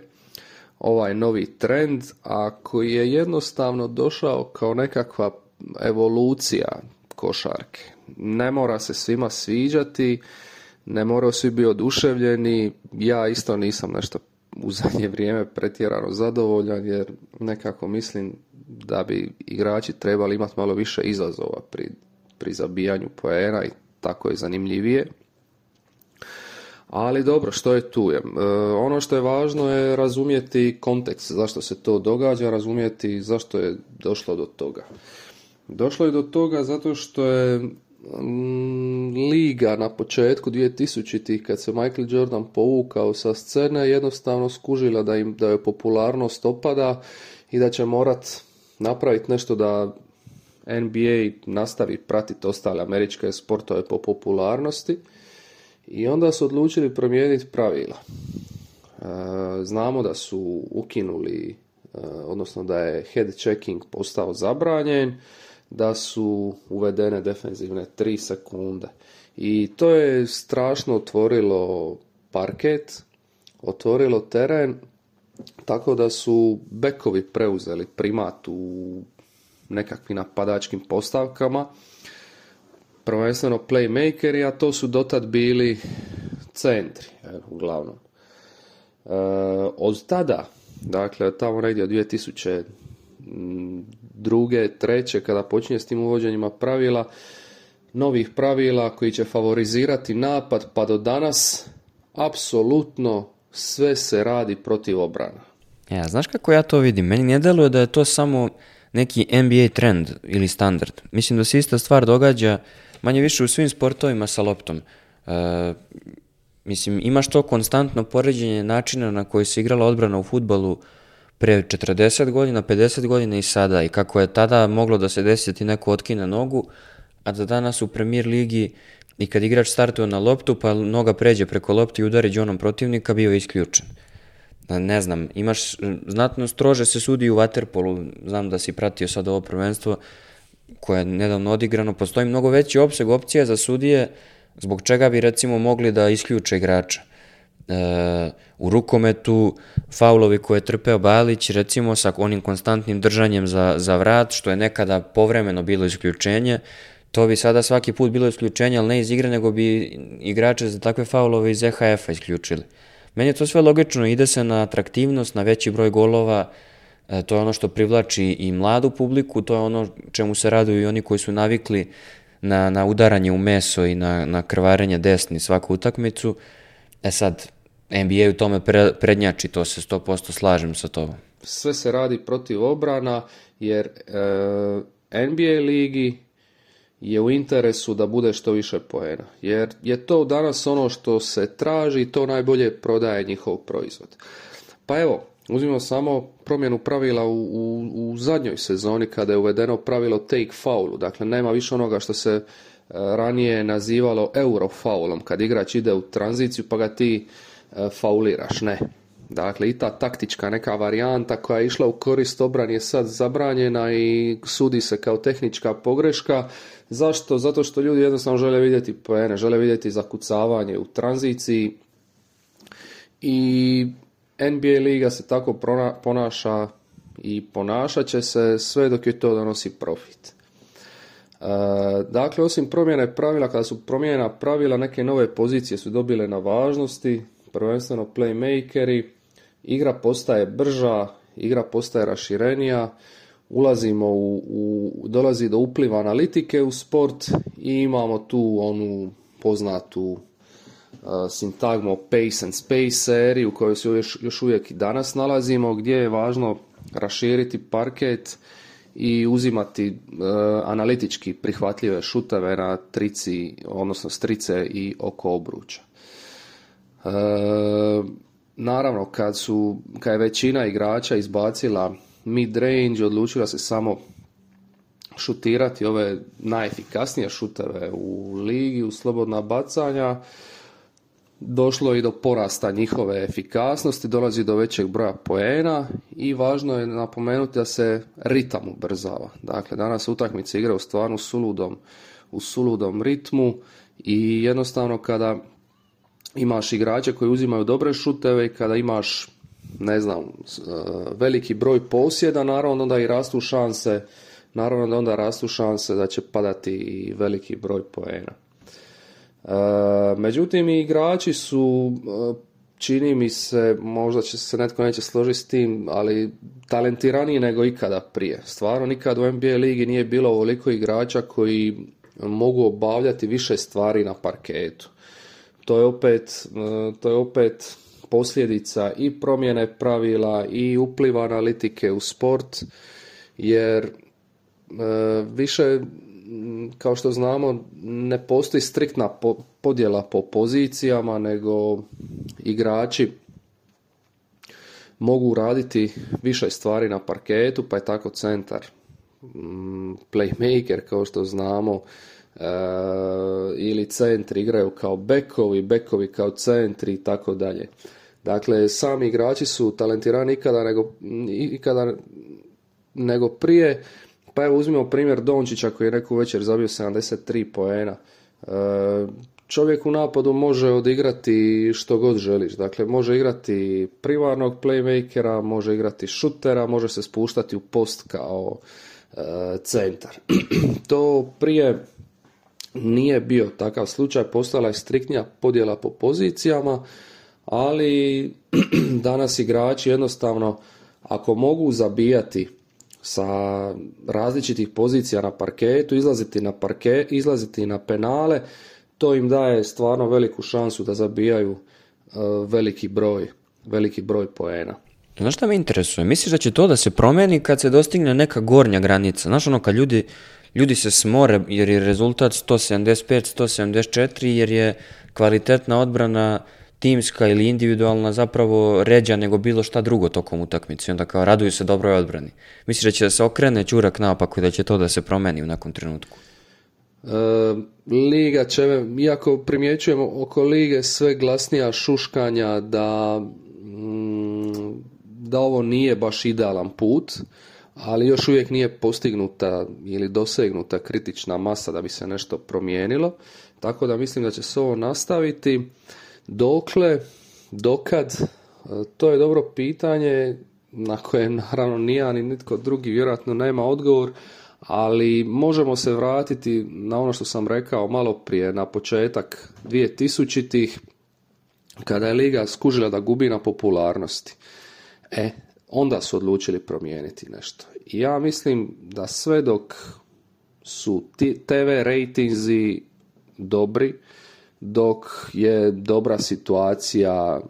ovaj novi trend, a koji je jednostavno došao kao nekakva evolucija košarke. Ne mora se svima sviđati, ne moraju svi biti oduševljeni, ja isto nisam nešto u zadnje vrijeme pretjerano zadovoljan jer nekako mislim da bi igrači trebali imati malo više izazova pri, pri zabijanju poena i tako je zanimljivije. Ali dobro, što je tu je. E, ono što je važno je razumjeti kontekst zašto se to događa, razumjeti zašto je došlo do toga. Došlo je do toga zato što je Mm, liga na početku 2000-ih kad se Michael Jordan povukao sa scene jednostavno skužila da im da je popularnost opada i da će morat napraviti nešto da NBA nastavi pratiti ostale američke sportove po popularnosti i onda su odlučili promijeniti pravila. E, znamo da su ukinuli, e, odnosno da je head checking postao zabranjen, da su uvedene defenzivne 3 sekunde. I to je strašno otvorilo parket, otvorilo teren, tako da su bekovi preuzeli primat u nekakvim napadačkim postavkama, prvenstveno playmakeri, a to su dotad bili centri, evo, uglavnom. E, od tada, dakle tamo negdje od 2010 druge, treće, kada počinje s tim uvođenjima pravila, novih pravila koji će favorizirati napad, pa do danas apsolutno sve se radi protiv obrana. Ja, e, znaš kako ja to vidim? Meni ne deluje da je to samo neki NBA trend ili standard. Mislim da se ista stvar događa manje više u svim sportovima sa loptom. E, mislim, imaš to konstantno poređenje načina na koji se igrala odbrana u futbalu pre 40 godina, 50 godina i sada i kako je tada moglo da se desi da ti neko otkine nogu, a da danas u premier ligi i kad igrač startuje na loptu pa noga pređe preko lopte i udari đonom protivnika, bio je isključen. Da, ne znam, imaš, znatno strože se sudi u Waterpolu, znam da si pratio sad ovo prvenstvo koje je nedavno odigrano, postoji mnogo veći opseg opcija za sudije zbog čega bi recimo mogli da isključe igrača. E, u rukometu faulovi koje je trpeo Balić, recimo sa onim konstantnim držanjem za, za vrat, što je nekada povremeno bilo isključenje, to bi sada svaki put bilo isključenje, ali ne iz igre, nego bi igrače za takve faulove iz EHF-a isključili. Meni je to sve logično, ide se na atraktivnost, na veći broj golova, e, to je ono što privlači i mladu publiku, to je ono čemu se raduju i oni koji su navikli na, na udaranje u meso i na, na krvarenje desni svaku utakmicu. Uh, E sad, NBA u tome pre, prednjači, to se 100% slažem sa tobom. Sve se radi protiv obrana, jer e, NBA ligi je u interesu da bude što više poena, jer je to danas ono što se traži i to najbolje prodaje njihov proizvod. Pa evo, uzimamo samo promjenu pravila u, u, u zadnjoj sezoni kada je uvedeno pravilo take foulu, dakle nema više onoga što se ranije nazivalo eurofaulom, kad igrač ide u tranziciju pa ga ti e, fauliraš, ne. Dakle, i ta taktička neka varijanta koja je išla u korist obran je sad zabranjena i sudi se kao tehnička pogreška. Zašto? Zato što ljudi jednostavno žele vidjeti poene, žele vidjeti zakucavanje u tranziciji i NBA liga se tako ponaša i ponašat će se sve dok je to donosi profit. Eh, dakle, osim promjene pravila, kada su promjena pravila, neke nove pozicije su dobile na važnosti, prvenstveno playmakeri, igra postaje brža, igra postaje raširenija, ulazimo u, u, dolazi do upliva analitike u sport i imamo tu onu poznatu uh, sintagmu pace and space seriju u kojoj se još, još uvijek i danas nalazimo gdje je važno raširiti parket i uzimati e, analitički prihvatljive šutave na trici, odnosno strice i oko obruča. E, naravno, kad, su, kad je većina igrača izbacila mid range, odlučila se samo šutirati ove najefikasnije šuteve u ligi, u slobodna bacanja, došlo i do porasta njihove efikasnosti, dolazi do većeg broja poena i važno je napomenuti da se ritam ubrzava. Dakle, danas utakmice igra u stvarno suludom, u suludom ritmu i jednostavno kada imaš igrače koji uzimaju dobre šuteve i kada imaš ne znam, e, veliki broj posjeda, naravno onda i rastu šanse, naravno da onda rastu šanse da će padati i veliki broj poena. E, međutim, i igrači su, e, čini mi se, možda će se netko neće složiti s tim, ali talentiraniji nego ikada prije. Stvarno nikad u NBA ligi nije bilo ovoliko igrača koji mogu obavljati više stvari na parketu. To je opet, e, to je opet posljedica i promjene pravila i upliva analitike u sport, jer više Mm, kao što znamo, ne postoji striktna po, podjela po pozicijama, nego igrači mogu raditi više stvari na parketu, pa je tako centar mm, playmaker, kao što znamo, e, ili centri igraju kao bekovi, bekovi kao centri i tako dalje. Dakle, sami igrači su talentirani ikada nego, ikada nego prije, Pa evo uzmimo primjer Dončića koji je neku večer zabio 73 poena. E, čovjek u napadu može odigrati što god želiš. Dakle, može igrati primarnog playmakera, može igrati šutera, može se spuštati u post kao e, centar. to prije nije bio takav slučaj, postala je striktnija podjela po pozicijama, ali danas igrači jednostavno ako mogu zabijati sa različitih pozicija na parketu, izlaziti na parke, izlaziti na penale, to im daje stvarno veliku šansu da zabijaju e, veliki broj, veliki broj poena. Znaš šta me interesuje? Misliš da će to da se promeni kad se dostigne neka gornja granica? Znaš ono kad ljudi, ljudi se smore jer je rezultat 175-174 jer je kvalitetna odbrana timska ili individualna zapravo ređa nego bilo šta drugo tokom utakmice. Onda kao raduju se dobroj odbrani. Misliš da će da se okrene Ćurak napak i da će to da se promeni u nekom trenutku? E, Liga će, iako primjećujemo oko lige sve glasnija šuškanja da, mm, da ovo nije baš idealan put, ali još uvijek nije postignuta ili dosegnuta kritična masa da bi se nešto promijenilo, tako da mislim da će se ovo nastaviti. Dokle, dokad, e, to je dobro pitanje na koje naravno ni ja ni nitko drugi vjerojatno nema odgovor, ali možemo se vratiti na ono što sam rekao malo prije na početak 2000-ih kada je liga skužila da gubi na popularnosti. E, onda su odlučili promijeniti nešto. ja mislim da sve dok su TV ratingzi dobri, dok je dobra situacija eh,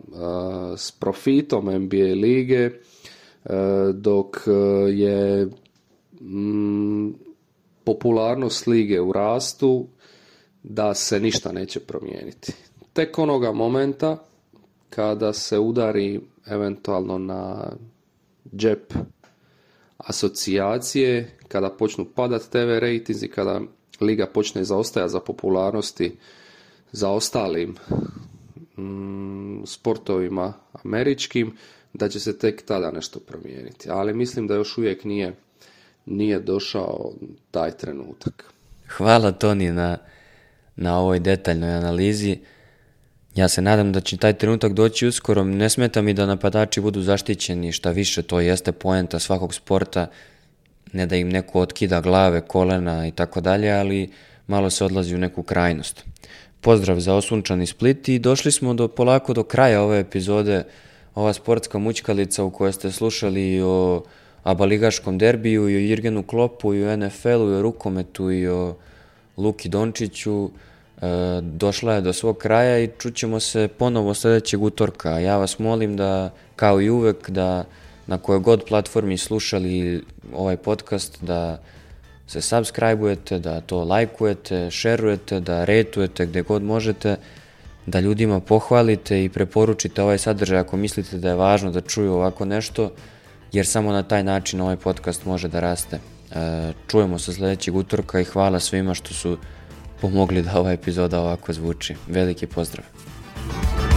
s profitom NBA lige, eh, dok eh, je mm, popularnost lige u rastu, da se ništa neće promijeniti. Tek onoga momenta kada se udari eventualno na džep asocijacije, kada počnu padati TV ratings i kada liga počne zaostaja za popularnosti za ostalim mm, sportovima američkim, da će se tek tada nešto promijeniti. Ali mislim da još uvijek nije, nije došao taj trenutak. Hvala Toni na, na ovoj detaljnoj analizi. Ja se nadam da će taj trenutak doći uskoro. Ne smeta mi da napadači budu zaštićeni, šta više, to jeste poenta svakog sporta. Ne da im neko otkida glave, kolena i tako dalje, ali malo se odlazi u neku krajnost. Pozdrav za osunčani Split i došli smo do polako do kraja ove epizode, ova sportska mučkalica u kojoj ste slušali o abaligaškom derbiju i o Jirgenu Klopu i o NFL-u i o rukometu i o Luki Dončiću e, došla je do svog kraja i čućemo se ponovo sledećeg utorka. Ja vas molim da, kao i uvek, da na kojoj god platformi slušali ovaj podcast, da se subscribe-ujete, da to lajkujete, šerujete, da retujete gde god možete, da ljudima pohvalite i preporučite ovaj sadržaj ako mislite da je važno da čuju ovako nešto, jer samo na taj način ovaj podcast može da raste. E, čujemo se sledećeg utorka i hvala svima što su pomogli da ova epizoda ovako zvuči. Veliki pozdrav!